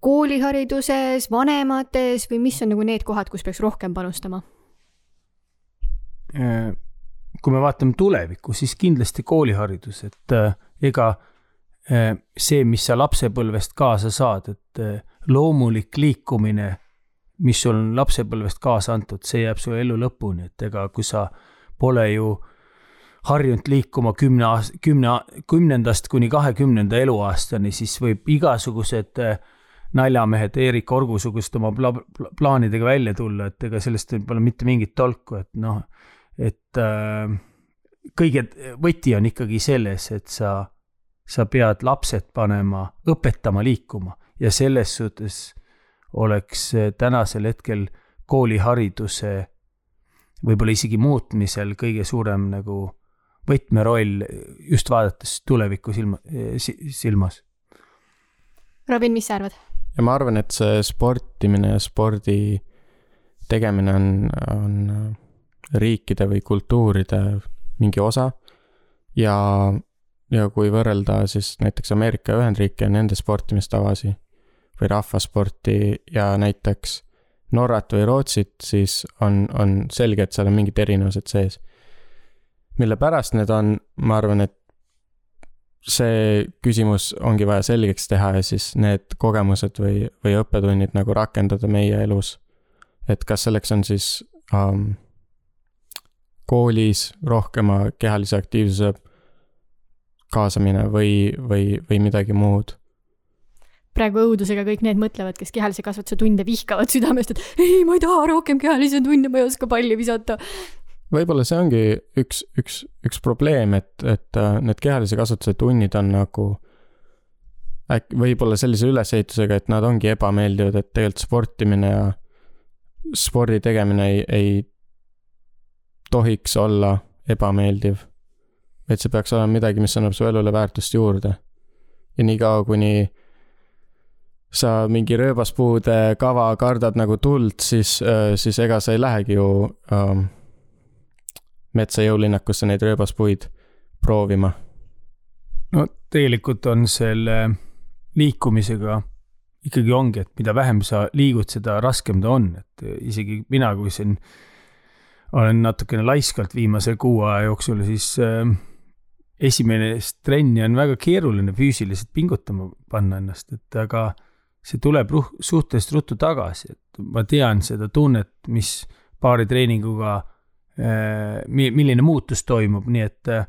koolihariduses, vanemates või mis on nagu need kohad, kus peaks rohkem panustama? kui me vaatame tulevikku, siis kindlasti kooliharidus, et ega eh, see, mis sa lapsepõlvest kaasa saad, et loomulik liikumine, mis sul on lapsepõlvest kaasa antud, see jääb su elu lõpuni, et ega kui sa pole ju harjunud liikuma kümne aast-, kümne, kümnendast kuni kahekümnenda eluaastani, siis võib igasugused eh, naljamehed Erik Orgu-sugust oma pla-, pla, plaanidega välja tulla, et ega sellest pole mitte mingit tolku, et noh, et äh, kõige võti on ikkagi selles, et sa, sa pead lapsed panema, õpetama liikuma ja selles suhtes oleks tänasel hetkel koolihariduse võib-olla isegi muutmisel kõige suurem nagu võtmeroll just vaadates tulevikku silma, silmas. Robin, mis sa arvad? Ja ma arvan, et see sportimine ja spordi tegemine on, on riikide või kultuuride mingi osa ja, ja kui võrrelda siis näiteks Ameerika Ühendriike ja nende sportimistavasid või rahvasporti ja näiteks Norrat või Rootsit, siis on, on selge, et seal on mingid erinevused sees. mille pärast need on, ma arvan, et see küsimus ongi vaja selgeks teha ja siis need kogemused või, või õppetunnid nagu rakendada meie elus. et kas selleks on siis um, koolis rohkema kehalise aktiivsuse kaasamine või, või, või midagi muud praegu õudusega kõik need mõtlevad, kes kehalise kasvatuse tunde vihkavad südamest, et ei, ma ei taha rohkem kehalisi tunde, ma ei oska palli visata. Võib-olla see ongi üks, üks, üks probleem, et, et äh, need kehalise kasvatuse tunnid on nagu äkki võib-olla sellise ülesehitusega, et nad ongi ebameeldivad, et tegelikult sportimine ja spordi tegemine ei, ei tohiks olla ebameeldiv. et see peaks olema midagi, mis annab su elule väärtust juurde. ja niikaua, kuni sa mingi rööbaspuude kava kardad nagu tuld, siis, äh, siis ega sa ei lähegi ju ähm, metsa jõulinnakusse neid rööbaspuid proovima. no tegelikult on selle liikumisega ikkagi ongi, et mida vähem sa liigud, seda raskem ta on, et isegi mina, kui siin olen natukene laiskalt viimase kuu aja jooksul, siis äh, esimene trenni on väga keeruline füüsiliselt pingutama panna ennast, et aga see tuleb ruh-, suhteliselt ruttu tagasi, et ma tean seda tunnet, mis paari treeninguga milline muutus toimub, nii et äh,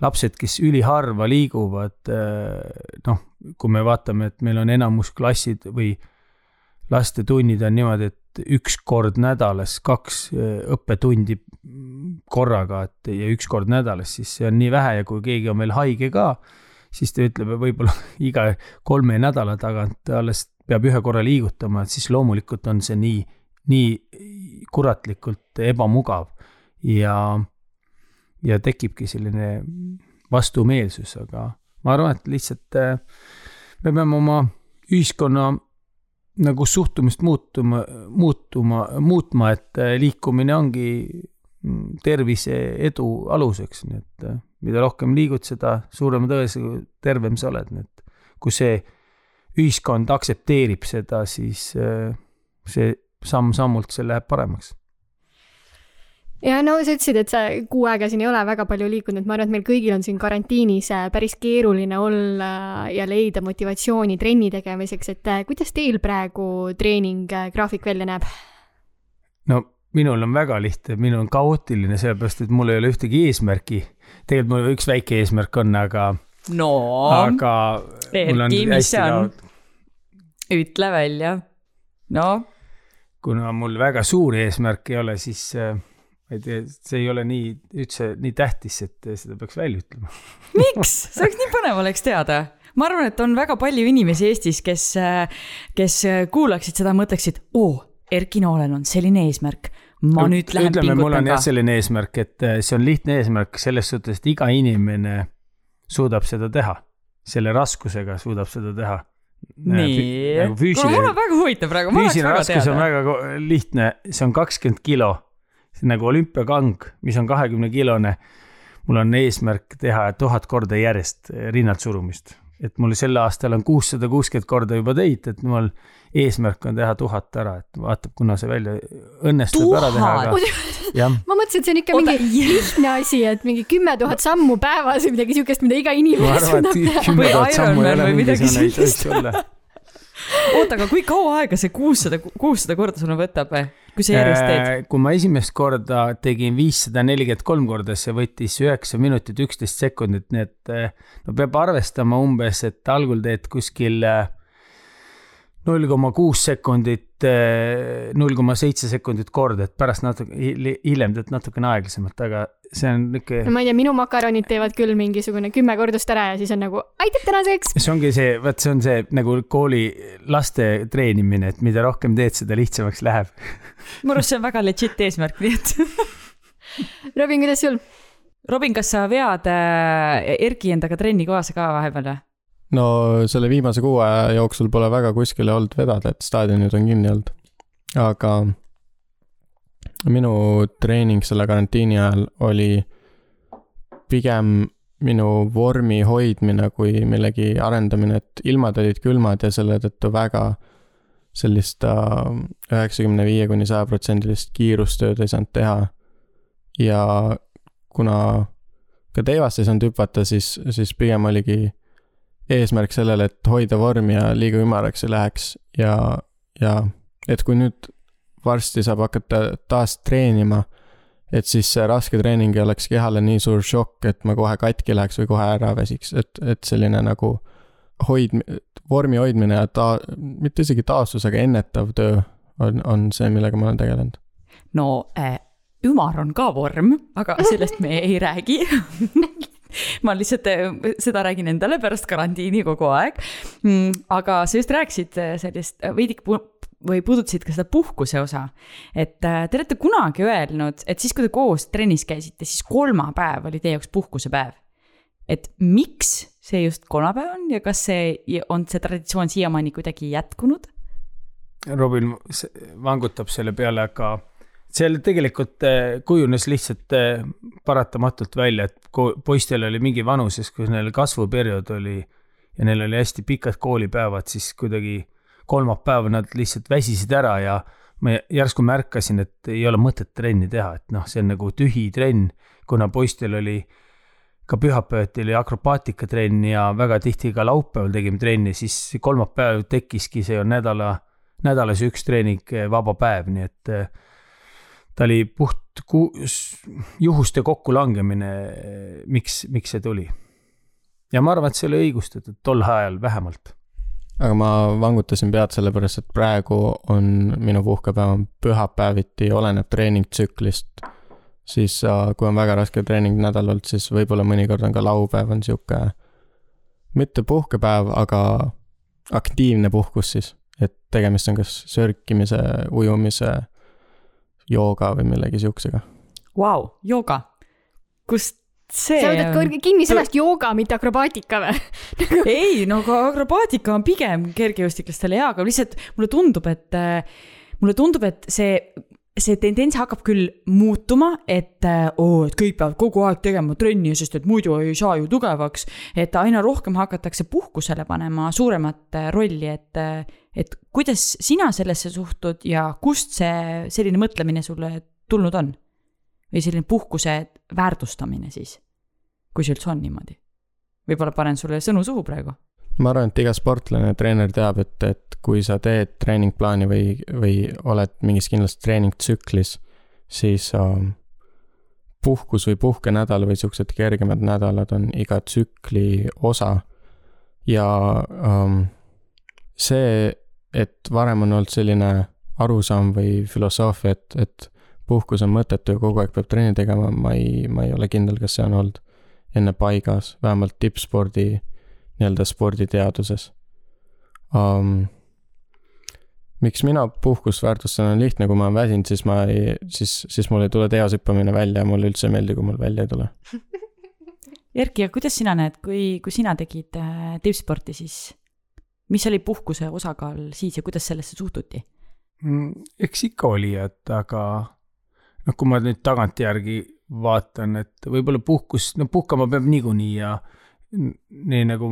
lapsed, kes üliharva liiguvad äh,, noh, kui me vaatame, et meil on enamus klassid või lastetunnid on niimoodi, et üks kord nädalas kaks äh, õppetundi korraga, et ja üks kord nädalas, siis see on nii vähe ja kui keegi on veel haige ka, siis ta ütleb, võib-olla iga kolme nädala tagant alles peab ühe korra liigutama, et siis loomulikult on see nii, nii kuratlikult ebamugav ja, ja tekibki selline vastumeelsus, aga ma arvan, et lihtsalt äh, me peame oma ühiskonna nagu suhtumist muutuma, muutuma, muutma, et äh, liikumine ongi mm, tervise edu aluseks, nii et äh, mida rohkem liigud, seda suurema tõenäosusega tervem sa oled, nii et kui see ühiskond aktsepteerib seda, siis see samm-sammult see läheb paremaks ja no sa ütlesid, et sa kuu aega siin ei ole väga palju liikunud, ma arvan, et meil kõigil on siin karantiinis äh, päris keeruline olla ja leida motivatsiooni trenni tegemiseks, et äh, kuidas teil praegu treeninggraafik välja näeb? no minul on väga lihtne, minul on kaootiline, sellepärast et mul ei ole ühtegi eesmärki. tegelikult mul üks väike eesmärk on, aga, no aga mul on Erki, mis see on? ütle välja. no kuna mul väga suuri eesmärke ei ole, siis tea, see ei ole nii üldse nii tähtis, et seda peaks välja ütlema. miks? see oleks nii põnev oleks teada. ma arvan, et on väga palju inimesi Eestis, kes, kes kuulaksid seda, mõtleksid, oo, Erki Noolel on selline eesmärk. ma nüüd lähen ütleme, mul on pingutan jah ka. selline eesmärk, et äh, see on lihtne eesmärk selles suhtes, et iga inimene suudab seda teha. selle raskusega suudab seda teha. nii, nagu kuule mul on väga huvitav praegu, füüsiline raskus on väga lihtne, see on kakskümmend kilo. Nagu olümpiakang, mis on kahekümne kilone. mul on eesmärk teha tuhat korda järjest rinnalt surumist, et mul sel aastal on kuussada kuuskümmend korda juba teinud, et mul eesmärk on teha tuhat ära, et vaatab, kuna see välja õnnestub ära teha, aga ma mõtlesin, et see on ikka Oota, mingi lihtne asi, et mingi kümme tuhat sammu päevas või midagi siukest, mida iga inimene suudab teha. Või tuhat Ironman või midagi sellist. Oota, aga kui kaua aega see kuussada, kuussada korda sulle võtab kui sa järjest teed? Äh, kui ma esimest korda tegin viissada nelikümmend kolm korda, see võttis üheksa minutit üksteist sekundit, nii et eh, no peab arvestama umbes, et algul teed kuskil null koma kuus sekundit, null koma seitse sekundit korda, et pärast natuke, hiljem teed natukene aeglasemalt, aga see on no niisugune, ma ei tea, minu makaronid teevad küll mingisugune kümme kordust ära ja siis on nagu aitab tänaseks. see ongi see, vot see on see nagu kooli laste treenimine, et mida rohkem teed, seda lihtsamaks läheb. minu arust see on väga legit eesmärk, nii et. Robin, kuidas sul? Robin, kas sa vead äh, Erki endaga trenni kaasa ka vahepeal või? No selle viimase kuu aja jooksul pole väga kuskile olnud vedada, et staadionid on kinni olnud. aga minu treening selle karantiini ajal oli pigem minu vormi hoidmine kui millegi arendamine, et ilmad olid külmad ja selle tõttu väga sellist äh, üheksakümne viie kuni sajaprotsendilist kiirustööd ei saanud teha. ja kuna ka teivast ei saanud hüpata, siis, siis pigem oligi eesmärk sellele, et hoida vormi ja liiga ümaraks ei läheks ja, ja et kui nüüd varsti saab hakata taas treenima, et siis see raske treening ei oleks kehale nii suur šokk, et ma kohe katki läheks või kohe ära väsiks, et, et selline nagu hoid-, vormi hoidmine ja ta-, mitte isegi taastus, aga ennetav töö on, on see, millega ma olen tegelenud. no äh, ümar on ka vorm, aga sellest me ei räägi ma lihtsalt äh, seda räägin endale pärast karantiini kogu aeg mm,. aga sa just rääkisid äh, sellist äh, veidike või puudutasid ka seda puhkuse osa. et te olete kunagi öelnud, et siis, kui te koos trennis käisite, siis kolmapäev oli teie jaoks puhkusepäev. et miks see just kolmapäev on ja kas see on see traditsioon siiamaani kuidagi jätkunud? Robin vangutab selle peale, aga seal tegelikult eh, kujunes lihtsalt eh, paratamatult välja, et poistel oli mingi vanuses, kus neil kasvuperiood oli ja neil oli hästi pikad koolipäevad, siis kuidagi kolmapäeval nad lihtsalt väsisid ära ja ma järsku märkasin, et ei ole mõtet trenni teha, et noh, see on nagu tühi trenn, kuna poistel oli ka pühapäeviti oli akrobaatikatenn ja väga tihti ka laupäeval tegime trenni, siis kolmapäev tekkiski see nädala nädalas üks treening, vaba päev, nii et eh, ta oli puht ku-, juhuste kokkulangemine, miks, miks see tuli. ja ma arvan, et see oli õigustatud tol ajal vähemalt. aga ma vangutasin pead sellepärast, et praegu on minu puhkepäev on pühapäeviti, oleneb treeningtsüklist. siis äh, kui on väga raske treening nädal olnud, siis võib-olla mõnikord on ka laupäev on sihuke, mitte puhkepäev, aga aktiivne puhkus siis. et tegemist on kas sörkimise, ujumise, jooga või millegi siuksega. Vau, jooga. kust see sa võtad kõrge kinni sõnast jooga, mitte akrobaatika või? ei, no aga akrobaatika on pigem kergejõustiklastele hea, aga lihtsalt mulle tundub, et mulle tundub, et see, see tendents hakkab küll muutuma, et äh, oo, et kõik peavad kogu aeg tegema trenni, sest et muidu ei saa ju tugevaks. et aina rohkem hakatakse puhkusele panema suuremat äh, rolli, et, et kuidas sina sellesse suhtud ja kust see selline mõtlemine sulle tulnud on? või selline puhkuse väärtustamine siis? kui see üldse on niimoodi? võib-olla panen sulle sõnu suhu praegu. Ma arvan, et iga sportlane, treener teab, et, et kui sa teed treeningplaani või, või oled mingis kindlas treeningtsüklis, siis äh, puhkus või puhkenädal või siuksed kergemad nädalad on iga tsükli osa. ja ähm, see, et varem on olnud selline arusaam või filosoofia, et, et puhkus on mõttetu ja kogu aeg peab trenni tegema, ma ei, ma ei ole kindel, kas see on olnud enne paigas, vähemalt tippspordi, nii-öelda sporditeaduses um,. miks mina puhkust väärtustan, on lihtne, kui ma olen väsinud, siis ma ei, siis, siis mul ei tule teos hüppamine välja ja mulle üldse ei meeldi, kui mul välja ei tule. Erki, aga kuidas sina näed, kui, kui sina tegid äh, tippsporti, siis mis oli puhkuse osakaal siis ja kuidas sellesse suhtuti? Mm, eks ikka oli, et aga noh, kui ma nüüd tagantjärgi vaatan, et võib-olla puhkus, no puhkama peab niikuinii ja nii nagu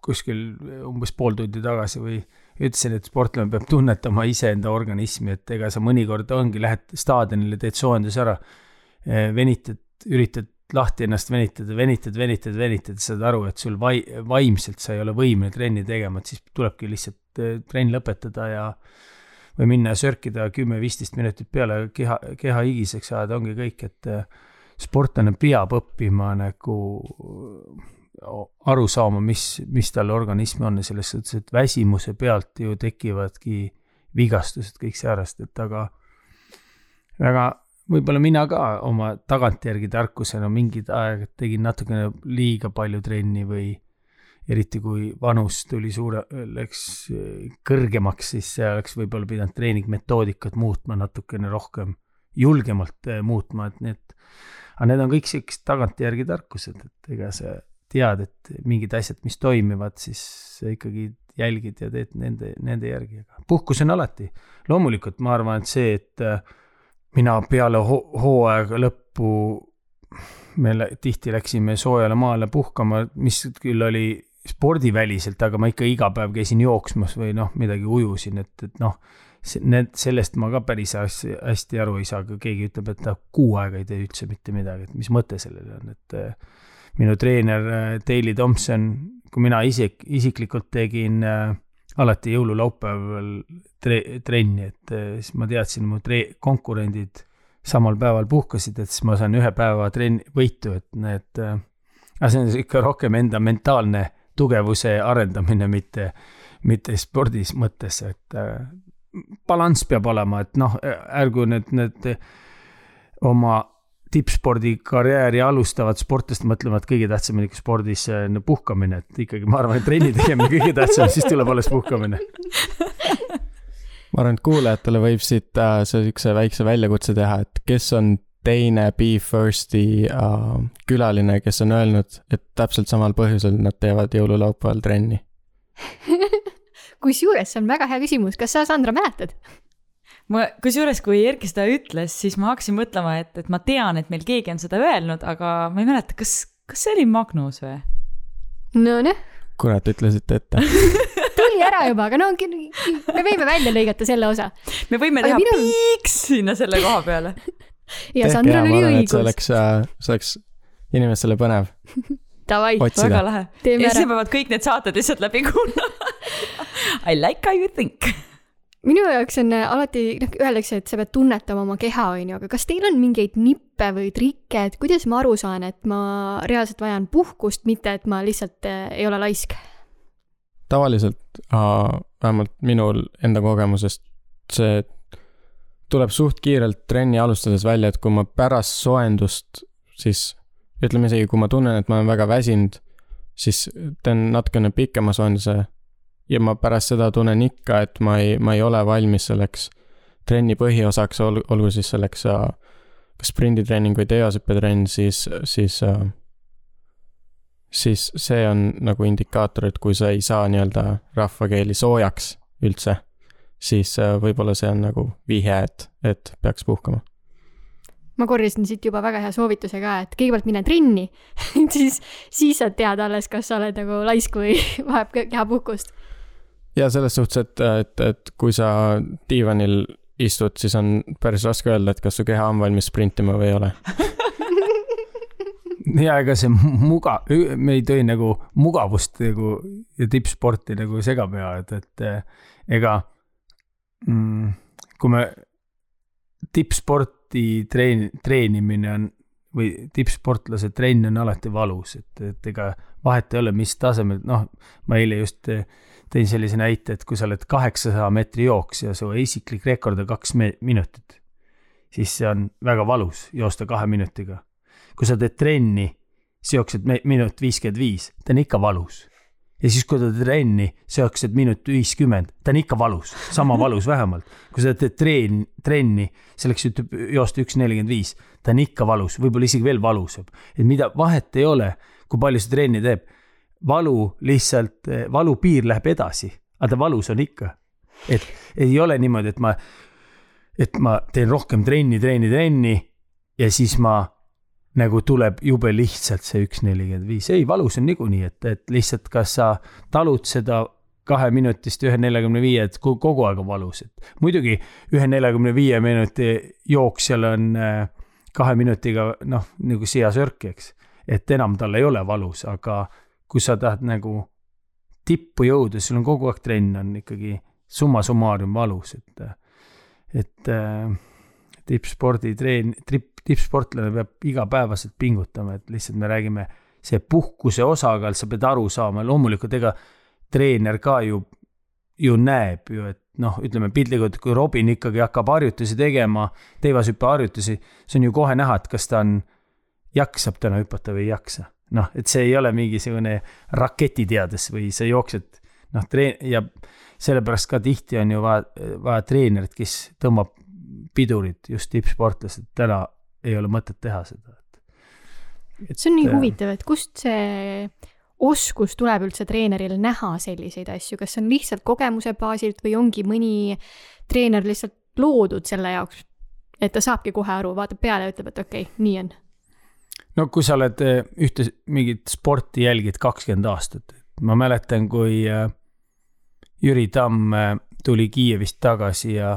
kuskil umbes pool tundi tagasi või ütlesin, et sportlane peab tunnetama iseenda organismi, et ega sa mõnikord ongi, lähed staadionile, teed soojenduse ära, venitad, üritad lahti ennast venitada, venitad, venitad, venitad, saad aru, et sul vai-, vaimselt sa ei ole võimeline trenni tegema, et siis tulebki lihtsalt eh, trenn lõpetada ja või minna ja sörkida kümme-viisteist minutit peale, keha, keha higiseks ajada, ongi kõik, et eh, sportlane peab õppima nagu aru saama, mis, mis tal organismi on ja selles suhtes, et väsimuse pealt ju tekivadki vigastused, kõik säärast, et aga väga võib-olla mina ka oma tagantjärgi tarkusena mingid aeg tegin natukene liiga palju trenni või eriti kui vanus tuli suure, läks kõrgemaks, siis oleks võib-olla pidanud treeningmetoodikat muutma natukene rohkem, julgemalt muutma, et need, aga need on kõik siuksed tagantjärgi tarkused, et ega sa tead, et mingid asjad, mis toimivad, siis sa ikkagi jälgid ja teed nende, nende järgi, aga puhkus on alati. loomulikult ma arvan, et see, et äh, mina peale ho hooaega lõppu, me tihti läksime soojale maale puhkama, mis küll oli spordiväliselt, aga ma ikka iga päev käisin jooksmas või noh, midagi ujusin, et, et noh, need, sellest ma ka päris hästi, aru ei saa, kui keegi ütleb, et ta kuu aega ei tee üldse mitte midagi, et mis mõte sellel on, et äh, minu treener äh, Daley Thompson, kui mina isik, isiklikult tegin äh, alati jõululaupäeval tre-, trenni, et eh, siis ma teadsin, mu tre-, konkurendid samal päeval puhkasid, et siis ma saan ühe päeva trenn-, võitu, et need, eh, aga see on ikka rohkem enda mentaalne tugevuse arendamine, mitte, mitte spordis mõttes, et äh, balanss peab olema, et noh, ärgu need, need oma tippspordikarjääri alustavad sportlased mõtlevad, kõige tähtsam on ikka spordis no, puhkamine, et ikkagi ma arvan, et trenni tegemine kõige tähtsam, siis tuleb alles puhkamine. ma arvan, et kuulajatele võib siit äh, siukse väikse väljakutse teha, et kes on teine Be First'i äh, külaline, kes on öelnud, et täpselt samal põhjusel nad teevad jõululaupäeval trenni kusjuures see on väga hea küsimus, kas sa, Sandra, mäletad? Ma, kusjuures, kui Erki seda ütles, siis ma hakkasin mõtlema, et, et ma tean, et meil keegi on seda öelnud, aga ma ei mäleta, kas, kas see oli Magnus või? Nonii. kurat, ütlesite ette tuli ära juba, aga no me võime välja lõigata selle osa. me võime teha minu... piiks sinna selle koha peale ja Sandral oli õigus. see oleks, äh, see oleks inimestele põnev. Davai, väga lahe. ja siis peavad kõik need saated lihtsalt läbi kuulama I like how you think minu jaoks on äh, alati, noh, öeldakse, et sa pead tunnetama oma keha, on ju, aga kas teil on mingeid nippe või trikke, et kuidas ma aru saan, et ma reaalselt vajan puhkust, mitte et ma lihtsalt äh, ei ole laisk? tavaliselt äh,, vähemalt minul enda kogemusest, see tuleb suht kiirelt trenni alustades välja, et kui ma pärast soojendust, siis ütleme isegi, kui ma tunnen, et ma olen väga väsinud, siis teen natukene pikema soojenduse ja ma pärast seda tunnen ikka, et ma ei, ma ei ole valmis selleks trenni põhiosaks, ol-, olgu siis selleks äh, kas sprinditreening või teosõppetrenn, siis, siis äh, siis see on nagu indikaator, et kui sa ei saa nii-öelda rahvakeeli soojaks üldse, siis äh, võib-olla see on nagu vihje, et, et peaks puhkama. Ma korjasin siit juba väga hea soovituse ka, et kõigepealt mine trenni siis, siis saad teada alles, kas sa oled nagu laisk või vajab kehapuhkust ja selles suhtes, et, et, et kui sa diivanil istud, siis on päris raske öelda, et kas su keha on valmis sprintima või ei ole. ja ega see muga-, me ei tohi nagu mugavust nagu ja tippsporti nagu segamini ajada, et eh, ega mm, kui me tippsporti treen-, treenimine on või tippsportlase trenn on alati valus, et, et ega vahet ei ole, mis tasemel, noh, ma eile just eh, tõin sellise näite, et kui sa oled kaheksasaja meetri jooksja, su isiklik rekord on kaks minutit, siis see on väga valus joosta kahe minutiga kui sa teed trenni, sa jooksed minut viiskümmend viis, ta on ikka valus. ja siis, kui sa teed trenni, sa jooksed minut viiskümmend, ta on ikka valus, sama valus vähemalt. kui sa teed treen, trenni, selleks ütleb joosta üks nelikümmend viis, ta on ikka valus, võib-olla isegi veel valusam. et mida, vahet ei ole, kui palju sa trenni teeb. Valu lihtsalt, valupiir läheb edasi, aga ta valus on ikka. et ei ole niimoodi, et ma, et ma teen rohkem trenni, trenni, trenni ja siis ma nagu tuleb jube lihtsalt see üks nelikümmend viis, ei valus on niikuinii, et, et lihtsalt kas sa talud seda kaheminutist ühe neljakümne viie, et ko- kogu aeg on valus, et muidugi ühe neljakümne viie minuti jooksjal on äh, kahe minutiga noh, nagu seasörk, eks. et enam tal ei ole valus, aga kui sa tahad nagu tippu jõuda, sul on kogu aeg trenn on ikkagi summa summarum valus, et, et äh, tippspordi treen-, tipp, tippsportlane peab igapäevaselt pingutama, et lihtsalt me räägime, see puhkuse osakaal, sa pead aru saama, loomulikult ega treener ka ju, ju näeb ju, et noh, ütleme piltlikult, kui Robin ikkagi hakkab harjutusi tegema, teivashüppeharjutusi, see on ju kohe näha, et kas ta on, jaksab täna hüpata või ei jaksa. noh, et see ei ole mingisugune raketiteades või sa jooksed noh, treen- ja sellepärast ka tihti on ju vaja, vaja treenerit, kes tõmbab pidurit just tippsportlased, täna ei ole mõtet teha seda. see on nii äh, huvitav, et kust see oskus tuleb üldse treeneril näha selliseid asju, kas see on lihtsalt kogemuse baasilt või ongi mõni treener lihtsalt loodud selle jaoks, et ta saabki kohe aru, vaatab peale ja ütleb, et okei okay,, nii on. No kui sa oled eh, ühte mingit sporti jälgid kakskümmend aastat, ma mäletan, kui eh, Jüri Tamm eh, tuli Kiievist tagasi ja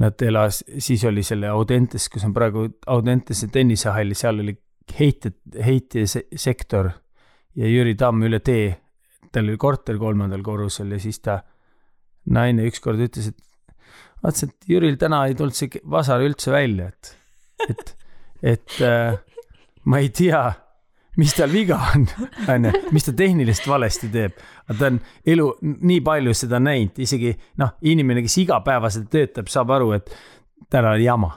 nad elas, siis oli selle Audentes, kus on praegu Audentese tennisehall, seal oli heite, heitesektor ja Jüri Tamm üle tee, tal oli korter kolmandal korrusel ja siis ta naine ükskord ütles, et vaatasin, et Jüril täna ei tulnud see vasar üldse välja, et, et, et äh, ma ei tea, mis tal viga on, onju, mis ta tehniliselt valesti teeb. aga ta on elu nii palju seda näinud, isegi noh, inimene, kes igapäevaselt töötab, saab aru, et täna on jama.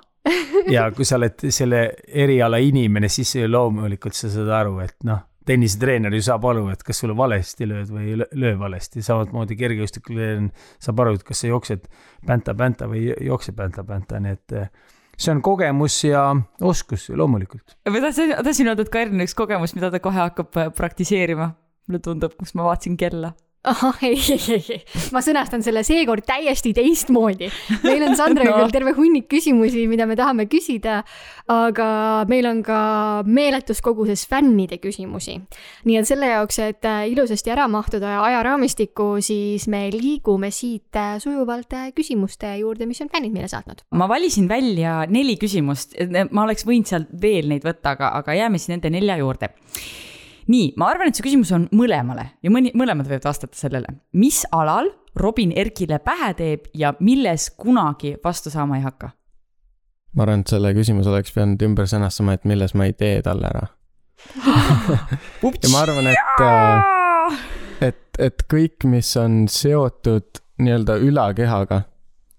ja kui sa oled selle eriala inimene, siis loomulikult sa saad aru, et noh, tennisetreener ju saab aru, et kas sulle valesti lööd või ei lö- löö valesti, samamoodi kergejõustikutreener saab aru, et kas sa jooksed pänta-pänta või ei jookse pänta-pänta, nii et see on kogemus ja oskus loomulikult. ma tahtsin, tahtsin öelda, et Karin on üks kogemus, mida ta kohe hakkab äh, praktiseerima. mulle tundub, kus ma vaatasin kella. Ahah, ei, ei, ei, ei, ma sõnastan selle seekord täiesti teistmoodi. meil on Sandraga No. küll terve hunnik küsimusi, mida me tahame küsida, aga meil on ka meeletus koguses fännide küsimusi. nii et selle jaoks, et äh, ilusasti ära mahtuda ajaraamistikku, siis me liigume siit äh, sujuvalt äh, küsimuste juurde, mis on fännid meile saatnud. ma valisin välja neli küsimust, ma oleks võinud sealt veel neid võtta, aga, aga jääme siis nende nelja juurde. nii, ma arvan, et see küsimus on mõlemale ja mõni, mõlemad võivad vastata sellele. mis alal Robin Erkile pähe teeb ja milles kunagi vastu saama ei hakka? ma arvan, et selle küsimuse oleks pidanud ümber sõnastama, et milles ma ei tee talle ära. ja ma arvan, et, et, et kõik, mis on seotud nii-öelda ülakehaga,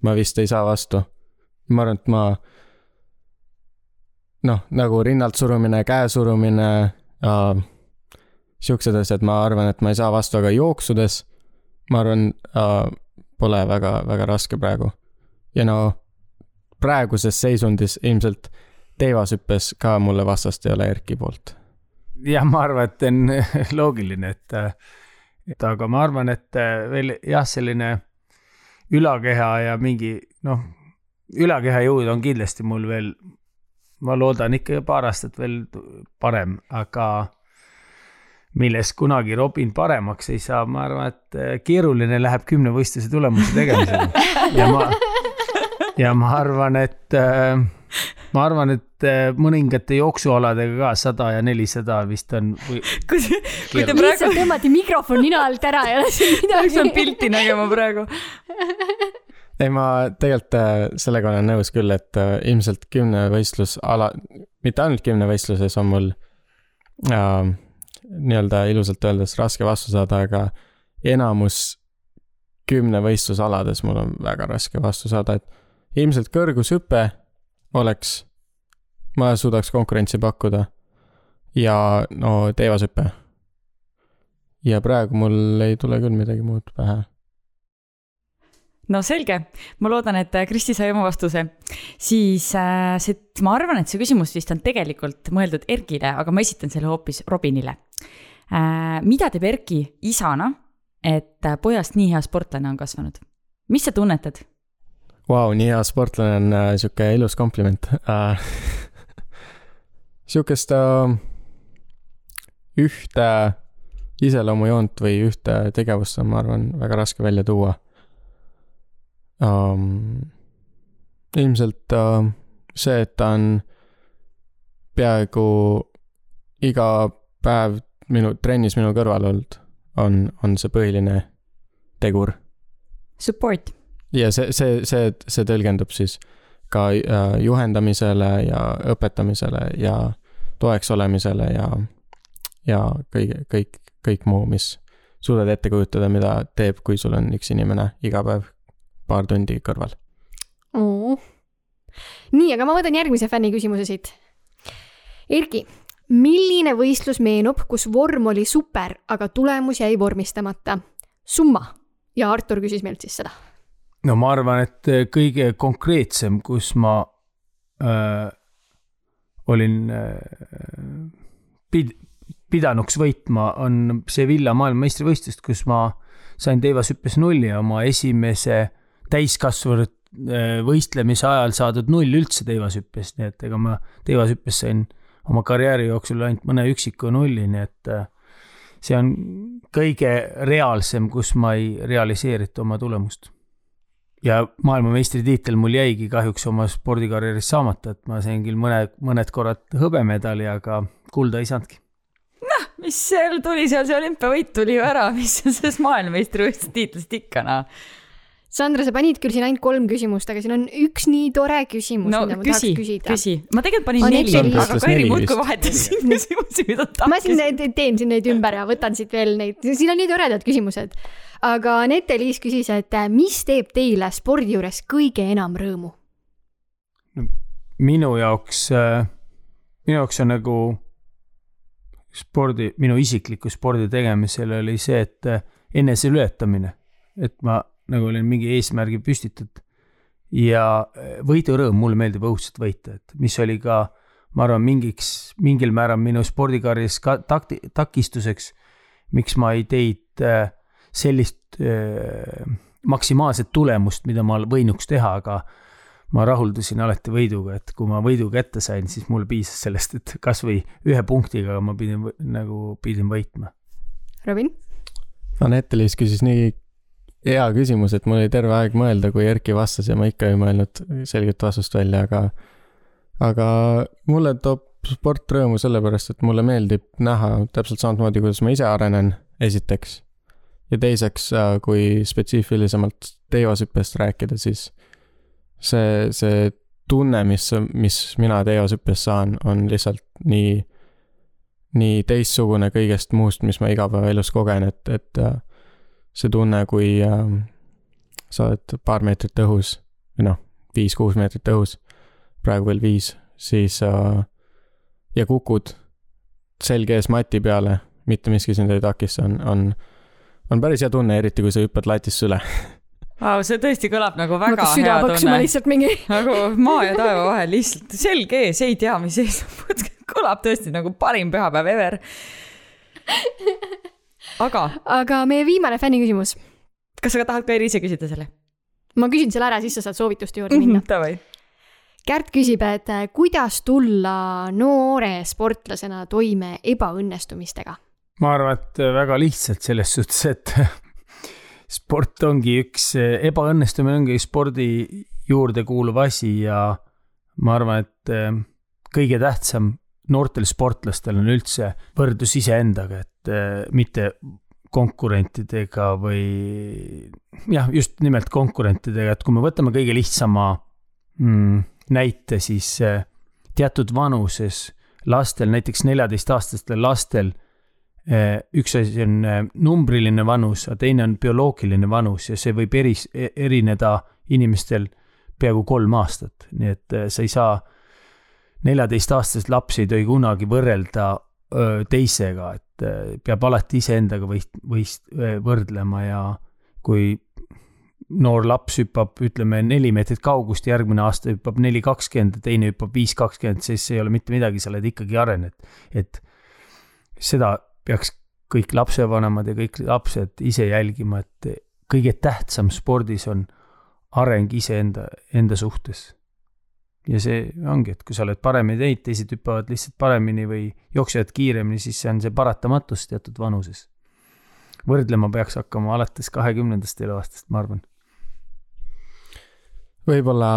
ma vist ei saa vastu. ma arvan, et ma noh, nagu rinnalt surumine, käe surumine äh,, siuksed asjad, ma arvan, et ma ei saa vastu, aga jooksudes ma arvan äh,, pole väga, väga raske praegu. ja no praeguses seisundis ilmselt teivashüppes ka mulle vastast ei ole Erki poolt. jah, ma arvan, et on loogiline, et, et aga ma arvan, et veel jah, selline ülakeha ja mingi noh, ülakeha jõud on kindlasti mul veel, ma loodan ikka paar aastat veel parem, aga milles kunagi Robin paremaks ei saa, ma arvan, et keeruline läheb kümnevõistluse tulemuse tegemisega ja ma ja ma arvan, et äh, ma arvan, et äh, mõningate jooksualadega ka sada ja nelisada vist on kui te, kui te praegu. lihtsalt tõmmati mikrofon nina alt ära ja peaks veel midagi. pilti nägema praegu. ei, ma tegelikult sellega olen nõus küll, et ilmselt kümnevõistlusala, mitte ainult kümnevõistluses on mul äh, nii-öelda ilusalt öeldes raske vastu saada, aga enamus kümnevõistlusalades mul on väga raske vastu saada, et ilmselt kõrgushüpe oleks, ma suudaks konkurentsi pakkuda ja no teevashüpe. ja praegu mul ei tule küll midagi muud pähe no selge, ma loodan, et äh, Kristi sai oma vastuse. siis äh, see, ma arvan, et see küsimus vist on tegelikult mõeldud Erkile, aga ma esitan selle hoopis Robinile äh,. mida teeb Erki isana, et pojast nii hea sportlane on kasvanud? mis sa tunnetad? Vau, nii hea sportlane on äh, sihuke ilus kompliment äh. sihukest äh, ühte iseloomujoont või ühte tegevust on, ma arvan, väga raske välja tuua um,. ilmselt uh, see, et ta on peaaegu iga päev minu trennis minu kõrval olnud, on, on see põhiline tegur Support. ja see, see, see, see tõlgendub siis ka äh, juhendamisele ja õpetamisele ja toeks olemisele ja, ja kõige, kõik, kõik muu, mis suudad ette kujutada, mida teeb, kui sul on üks inimene iga päev paar tundi kõrval. nii, aga ma võtan järgmise fänni küsimuse siit. Erki, milline võistlus meenub, kus vorm oli super, aga tulemus jäi vormistamata? summa ja Artur küsis meilt siis seda. no ma arvan, et kõige konkreetsem, kus ma äh, olin äh, pid-, pidanuks võitma, on Sevilla maailmameistrivõistlust, kus ma sain teivashüppes nulli ja oma esimese täiskasvanud äh, võistlemise ajal saadud null üldse teivashüppes, nii et ega ma teivashüppes sain oma karjääri jooksul ainult mõne üksiku nulli, nii et äh, see on kõige reaalsem, kus ma ei realiseerinud oma tulemust ja maailmameistritiitel mul jäigi kahjuks oma spordikarjääris saamata, et ma sain küll mõne, mõned korrad hõbemedali, aga kulda ei saanudki. mis seal tuli seal, see olümpiavõit tuli ju ära, mis sellest maailmameistrivõistluse tiitlist ikka noh. Sandra, sa panid küll siin ainult kolm küsimust, aga siin on üks nii tore küsimus, no mida ma küsi tahaks, küsida. küsi, ma tegelikult panin On neli, aga Kairi muudkui vahetas siin küsimusi, mida ta ma siin tahtis. teen siin neid ümber ja võtan siit veel neid, siin on nii toredad küsimused. aga Anette-Liis küsis, et äh, mis teeb teile spordi juures kõige enam rõõmu? minu jaoks, minu jaoks on nagu spordi, minu isikliku spordi tegemisel oli see, et äh, eneseületamine, et ma nagu olin mingi eesmärgi püstitatud ja äh, võidurõõm, mulle meeldib õudselt võita, et mis oli ka, ma arvan, mingiks, mingil määral minu spordikarjääris ka takti-, takistuseks, miks ma ei teinud äh, sellist äh, maksimaalset tulemust, mida ma võinuks teha, aga ma rahuldusin alati võiduga, et kui ma võidu kätte sain, siis mulle piisas sellest, et kasvõi ühe punktiga ma pidin nagu pidin võitma. Robin? Anette-Liis küsis nii hea küsimus, et mul oli terve aeg mõelda, kui Erki vastas ja ma ikka ei mõelnud selget vastust välja, aga aga mulle toob sport rõõmu sellepärast, et mulle meeldib näha täpselt samamoodi, kuidas ma ise arenen, esiteks. ja teiseks, kui spetsiifilisemalt teivashüppest rääkida, siis see, see tunne, mis, mis mina teivashüppes saan, on lihtsalt nii, nii teistsugune kõigest muust, mis ma igapäevaelus kogen, et, et äh, see tunne, kui äh, sa oled paar meetrit õhus või noh, viis-kuus meetrit õhus, praegu veel viis, siis äh, ja kukud selg ees mati peale, mitte miski sind ei takista, on, on, on päris hea tunne, eriti kui sa hüppad latist üle. Vau, see tõesti kõlab nagu väga süda hea tunne. lihtsalt mingi. nagu maa ja taeva vahel lihtsalt selg ees, ei tea, mis ees on. kõlab tõesti nagu parim pühapäev ever. aga aga meie viimane fänni küsimus. kas sa ka tahad Kairi ise küsida selle? ma küsin selle ära, siis sa saad soovituste juurde minna. Davai. Kärt küsib, et äh, kuidas tulla noore sportlasena toime ebaõnnestumistega? ma arvan, et väga lihtsalt selles suhtes, et sport ongi üks, ebaõnnestumine ongi spordi juurdekuuluv asi ja ma arvan, et äh, kõige tähtsam noortel sportlastel on üldse võrdlus iseendaga, et äh, mitte konkurentidega või jah, just nimelt konkurentidega, et kui me võtame kõige lihtsama mm, näite, siis äh, teatud vanuses lastel, näiteks neljateistaastastel lastel, äh, üks asi on numbriline vanus, aga teine on bioloogiline vanus ja see võib eris, e-, erineda inimestel peaaegu kolm aastat, nii et sa ei saa neljateistaastast lapsi ei tohi kunagi võrrelda teisega, et peab alati iseendaga võist-, võist-, võrdlema ja kui noor laps hüppab, ütleme, neli meetrit kaugust, järgmine aasta hüppab neli kakskümmend, teine hüppab viis kakskümmend, siis ei ole mitte midagi, sa oled ikkagi arenenud. et seda peaks kõik lapsevanemad ja kõik lapsed ise jälgima, et kõige tähtsam spordis on areng iseenda, enda suhtes ja see ongi, et kui sa oled paremini teinud, teised hüppavad lihtsalt paremini või jooksevad kiiremini, siis see on see paratamatus teatud vanuses. võrdlema peaks hakkama alates kahekümnendast eluaastast, ma arvan. võib-olla,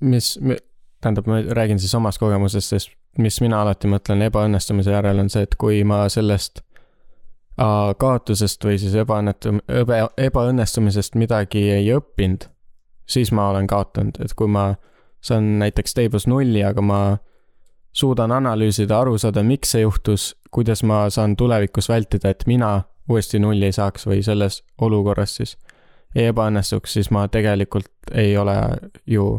mis, tähendab, ma räägin siis omast kogemusest, sest mis mina alati mõtlen ebaõnnestumise järel, on see, et kui ma sellest kaotusest või siis ebaõnnetum-, ebaõnnestumisest midagi ei õppinud, siis ma olen kaotanud, et kui ma saan näiteks teibus nulli, aga ma suudan analüüsida, aru saada, miks see juhtus, kuidas ma saan tulevikus vältida, et mina uuesti nulli ei saaks või selles olukorras siis ei ebaõnnestuks, siis ma tegelikult ei ole ju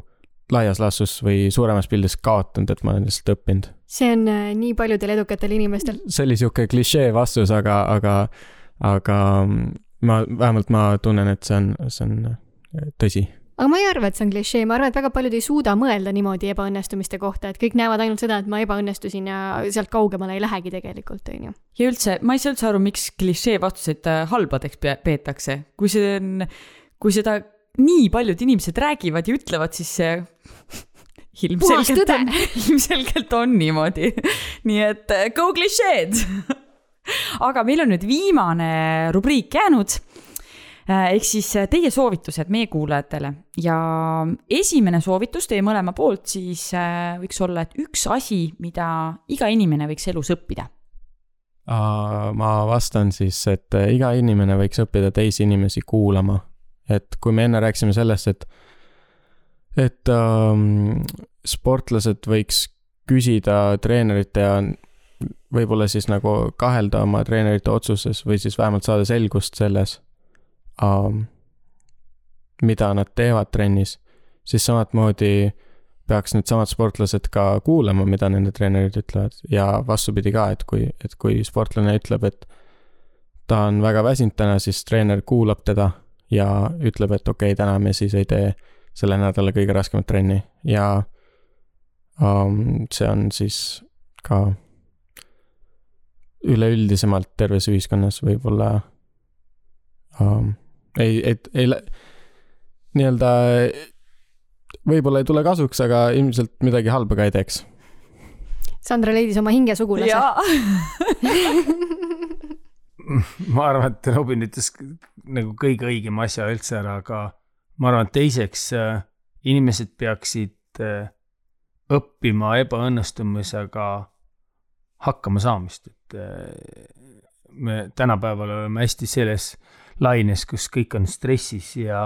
laias laastus või suuremas pildis kaotanud, et ma olen lihtsalt õppinud. see on äh, nii paljudel edukatel inimestel. see oli sihuke klišee vastus, aga, aga, aga ma, vähemalt ma tunnen, et see on, see on äh, tõsi aga ma ei arva, et see on klišee, ma arvan, et väga paljud ei suuda mõelda niimoodi ebaõnnestumiste kohta, et kõik näevad ainult seda, et ma ebaõnnestusin ja sealt kaugemale ei lähegi tegelikult, on ju. ja üldse, ma ei saa üldse aru, miks klišee vastuseid äh, halbadeks peetakse, kui see on, kui seda nii paljud inimesed räägivad ja ütlevad, siis see ilmselgelt on, ilmselgelt on niimoodi. nii et äh, go klišeed! Aga meil on nüüd viimane rubriik jäänud ehk siis äh, teie soovitused meie kuulajatele ja esimene soovitus teie mõlema poolt siis äh, võiks olla, et üks asi, mida iga inimene võiks elus õppida. ma vastan siis, et iga inimene võiks õppida teisi inimesi kuulama. et kui me enne rääkisime sellest, et, et ähm, sportlased võiks küsida treenerite ja võib-olla siis nagu kahelda oma treenerite otsuses või siis vähemalt saada selgust selles um, mida nad teevad trennis, siis samamoodi peaks needsamad sportlased ka kuulama, mida nende treenerid ütlevad. Ja vastupidi ka, et kui, et kui sportlane ütleb, et ta on väga väsinud täna, siis treener kuulab teda ja ütleb, et okei okay,, täna me siis ei tee selle nädala kõige raskemat trenni. Ja um, see on siis ka üleüldisemalt terves ühiskonnas võib-olla um, ei, et ei, nii-öelda võib-olla ei tule kasuks, aga ilmselt midagi halba ka ei teeks. Sandra leidis oma hingesugulase. ma arvan, et Robin ütles nagu kõige õigema asja üldse ära, aga ma arvan, et teiseks äh, inimesed peaksid äh, õppima ebaõnnestumisega hakkama saamist, et äh, me tänapäeval oleme hästi selles laines, kus kõik on stressis ja,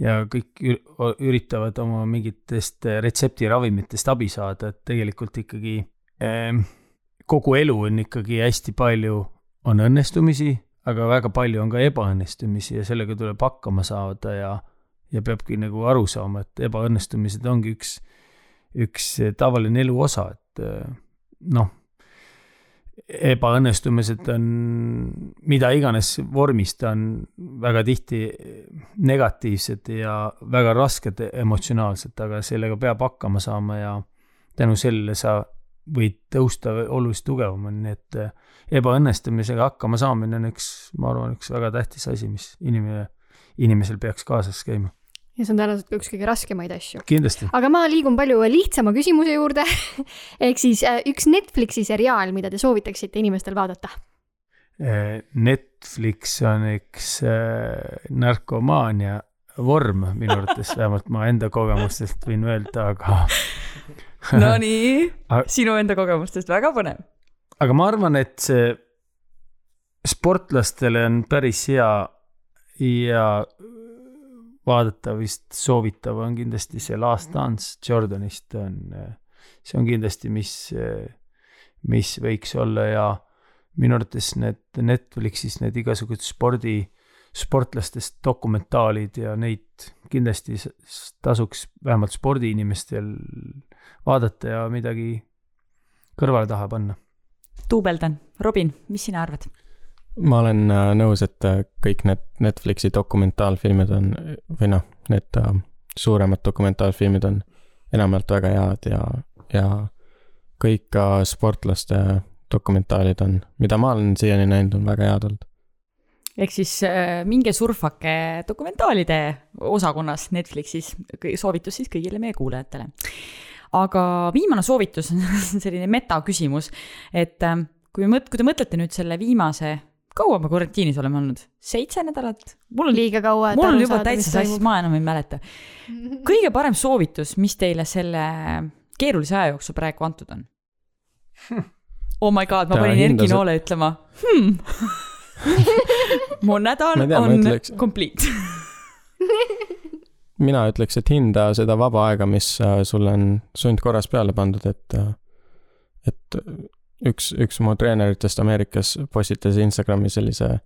ja kõik üritavad oma mingitest retseptiravimitest abi saada, et tegelikult ikkagi eh, kogu elu on ikkagi hästi palju, on õnnestumisi, aga väga palju on ka ebaõnnestumisi ja sellega tuleb hakkama saada ja, ja peabki nagu aru saama, et ebaõnnestumised ongi üks, üks tavaline elu osa, et noh ebaõnnestumised on, mida iganes vormis, ta on väga tihti negatiivsed ja väga rasked emotsionaalselt, aga sellega peab hakkama saama ja tänu sellele sa võid tõusta oluliselt tugevamini, nii et eh, ebaõnnestumisega hakkama saamine on üks, ma arvan, üks väga tähtis asi, mis inimene, inimesel peaks kaasas käima ja see on tõenäoliselt ka üks kõige raskemaid asju. kindlasti. aga ma liigun palju lihtsama küsimuse juurde ehk siis äh, üks Netflixi seriaal, mida te soovitaksite inimestel vaadata? Äh, Netflix on üks äh, narkomaania vorm minu arvates, vähemalt ma enda kogemustest võin öelda, aga Nonii Aga-, sinu enda kogemustest väga põnev. aga ma arvan, et see sportlastele on päris hea ja vaadata vist soovitav on kindlasti see Last Dance Jordanist on, see on kindlasti, mis, mis võiks olla ja minu arvates need Netflixis need igasugused spordi, sportlastest dokumentaalid ja neid kindlasti tasuks vähemalt spordiinimestel vaadata ja midagi kõrvale taha panna duubeldan. Robin, mis sina arvad? Ma olen äh, nõus, et äh, kõik need Netflixi dokumentaalfilmid on või noh, need äh, suuremad dokumentaalfilmid on enamjaolt väga head ja, ja kõik ka sportlaste dokumentaalid on, mida ma olen siiani näinud, on väga head olnud. ehk siis minge surfake dokumentaalide osakonnas Netflixis, soovitus siis kõigile meie kuulajatele. aga viimane soovitus on selline metaküsimus, et kui mõt-, kui te mõtlete nüüd selle viimase, kaua me karantiinis oleme olnud? seitse nädalat? mul on liiga kaua, mul on juba saada, täitsa sassis, ma enam ei mäleta. kõige parem soovitus, mis teile selle keerulise aja jooksul praegu antud on? Oh my god, ma Ta panin Erki Noole ütlema hmm.. mu nädal tea, on ütleks- complete. mina ütleks, et hinda seda vaba aega, mis äh, sulle on sundkorras peale pandud, et, et üks, üks mu treeneritest Ameerikas postitas Instagrami sellise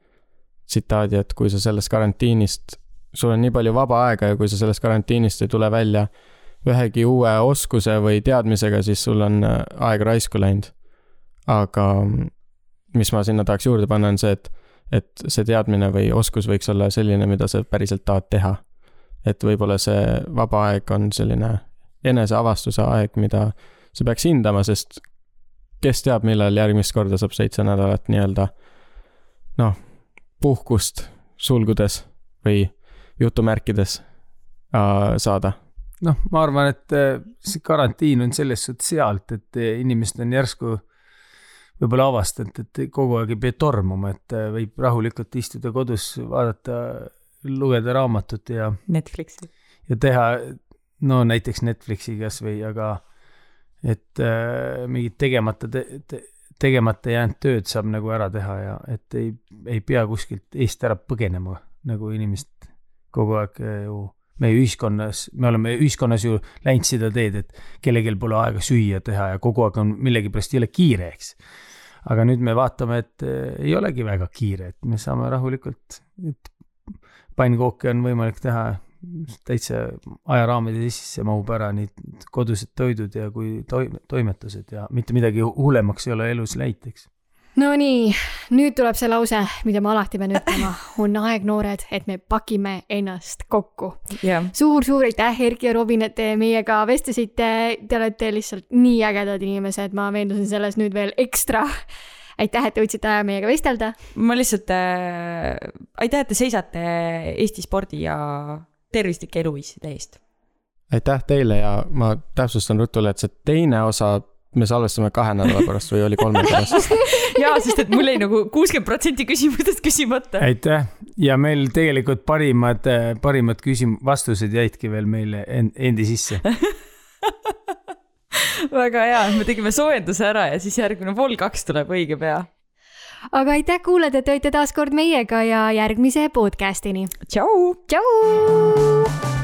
tsitaadi, et kui sa sellest karantiinist, sul on nii palju vaba aega ja kui sa sellest karantiinist ei tule välja ühegi uue oskuse või teadmisega, siis sul on äh, aeg raisku läinud. aga mis ma sinna tahaks juurde panna, on see, et, et see teadmine või oskus võiks olla selline, mida sa päriselt tahad teha et võib-olla see vaba aeg on selline eneseavastuse aeg, mida sa peaks hindama, sest kes teab, millal järgmist korda saab seitse nädalat nii-öelda noh, puhkust sulgudes või jutumärkides äh, saada. noh, ma arvan, et äh, see karantiin on selles suhtes hea, et, et inimesed on järsku võib-olla avastanud, et kogu aeg ei pea tormama, et äh, võib rahulikult istuda kodus, vaadata, lugeda raamatut ja, Netflixi. ja teha no näiteks Netflixi kasvõi, aga et äh, mingit tegemata te,, te, tegemata jäänud tööd saab nagu ära teha ja et ei, ei pea kuskilt eest ära põgenema, nagu inimesed kogu aeg äh, ju meie ühiskonnas, me oleme ühiskonnas ju läinud seda teed, et kellelgi pole aega süüa teha ja kogu aeg on millegipärast ole kiire, eks. aga nüüd me vaatame, et äh, ei olegi väga kiire, et me saame rahulikult, et pannkooke on võimalik teha täitsa ajaraamide sisse mahub ära nii kodused toidud ja kui toim-, toimetused ja mitte midagi hullemaks ei ole elus läinud, eks. Nonii, nüüd tuleb see lause, mida ma alati pean ütlema, on aeg, noored, et me pakime ennast kokku jah, suur-suur aitäh, Erki ja Robin, et te meiega vestlesite, te olete lihtsalt nii ägedad inimesed, ma veendusin selles nüüd veel ekstra. aitäh, et te võtsite aja meiega vestelda. ma lihtsalt äh,, aitäh, et te seisate Eesti spordi ja tervislike eluviiside eest. aitäh teile ja ma täpsustan rutule, et see teine osa me salvestame kahe nädala pärast või oli kolme pärast. jaa, sest et mul jäi nagu kuuskümmend protsenti küsimustest küsimata. aitäh ja meil tegelikult parimad, parimad küsim-, vastused jäidki veel meile en- endi sisse. väga hea, me tegime soojenduse ära ja siis järgmine pool kaks tuleb õige pea. Aga aitäh, kuulajad, et olite taas kord meiega ja järgmise podcastini. tšau. tšau.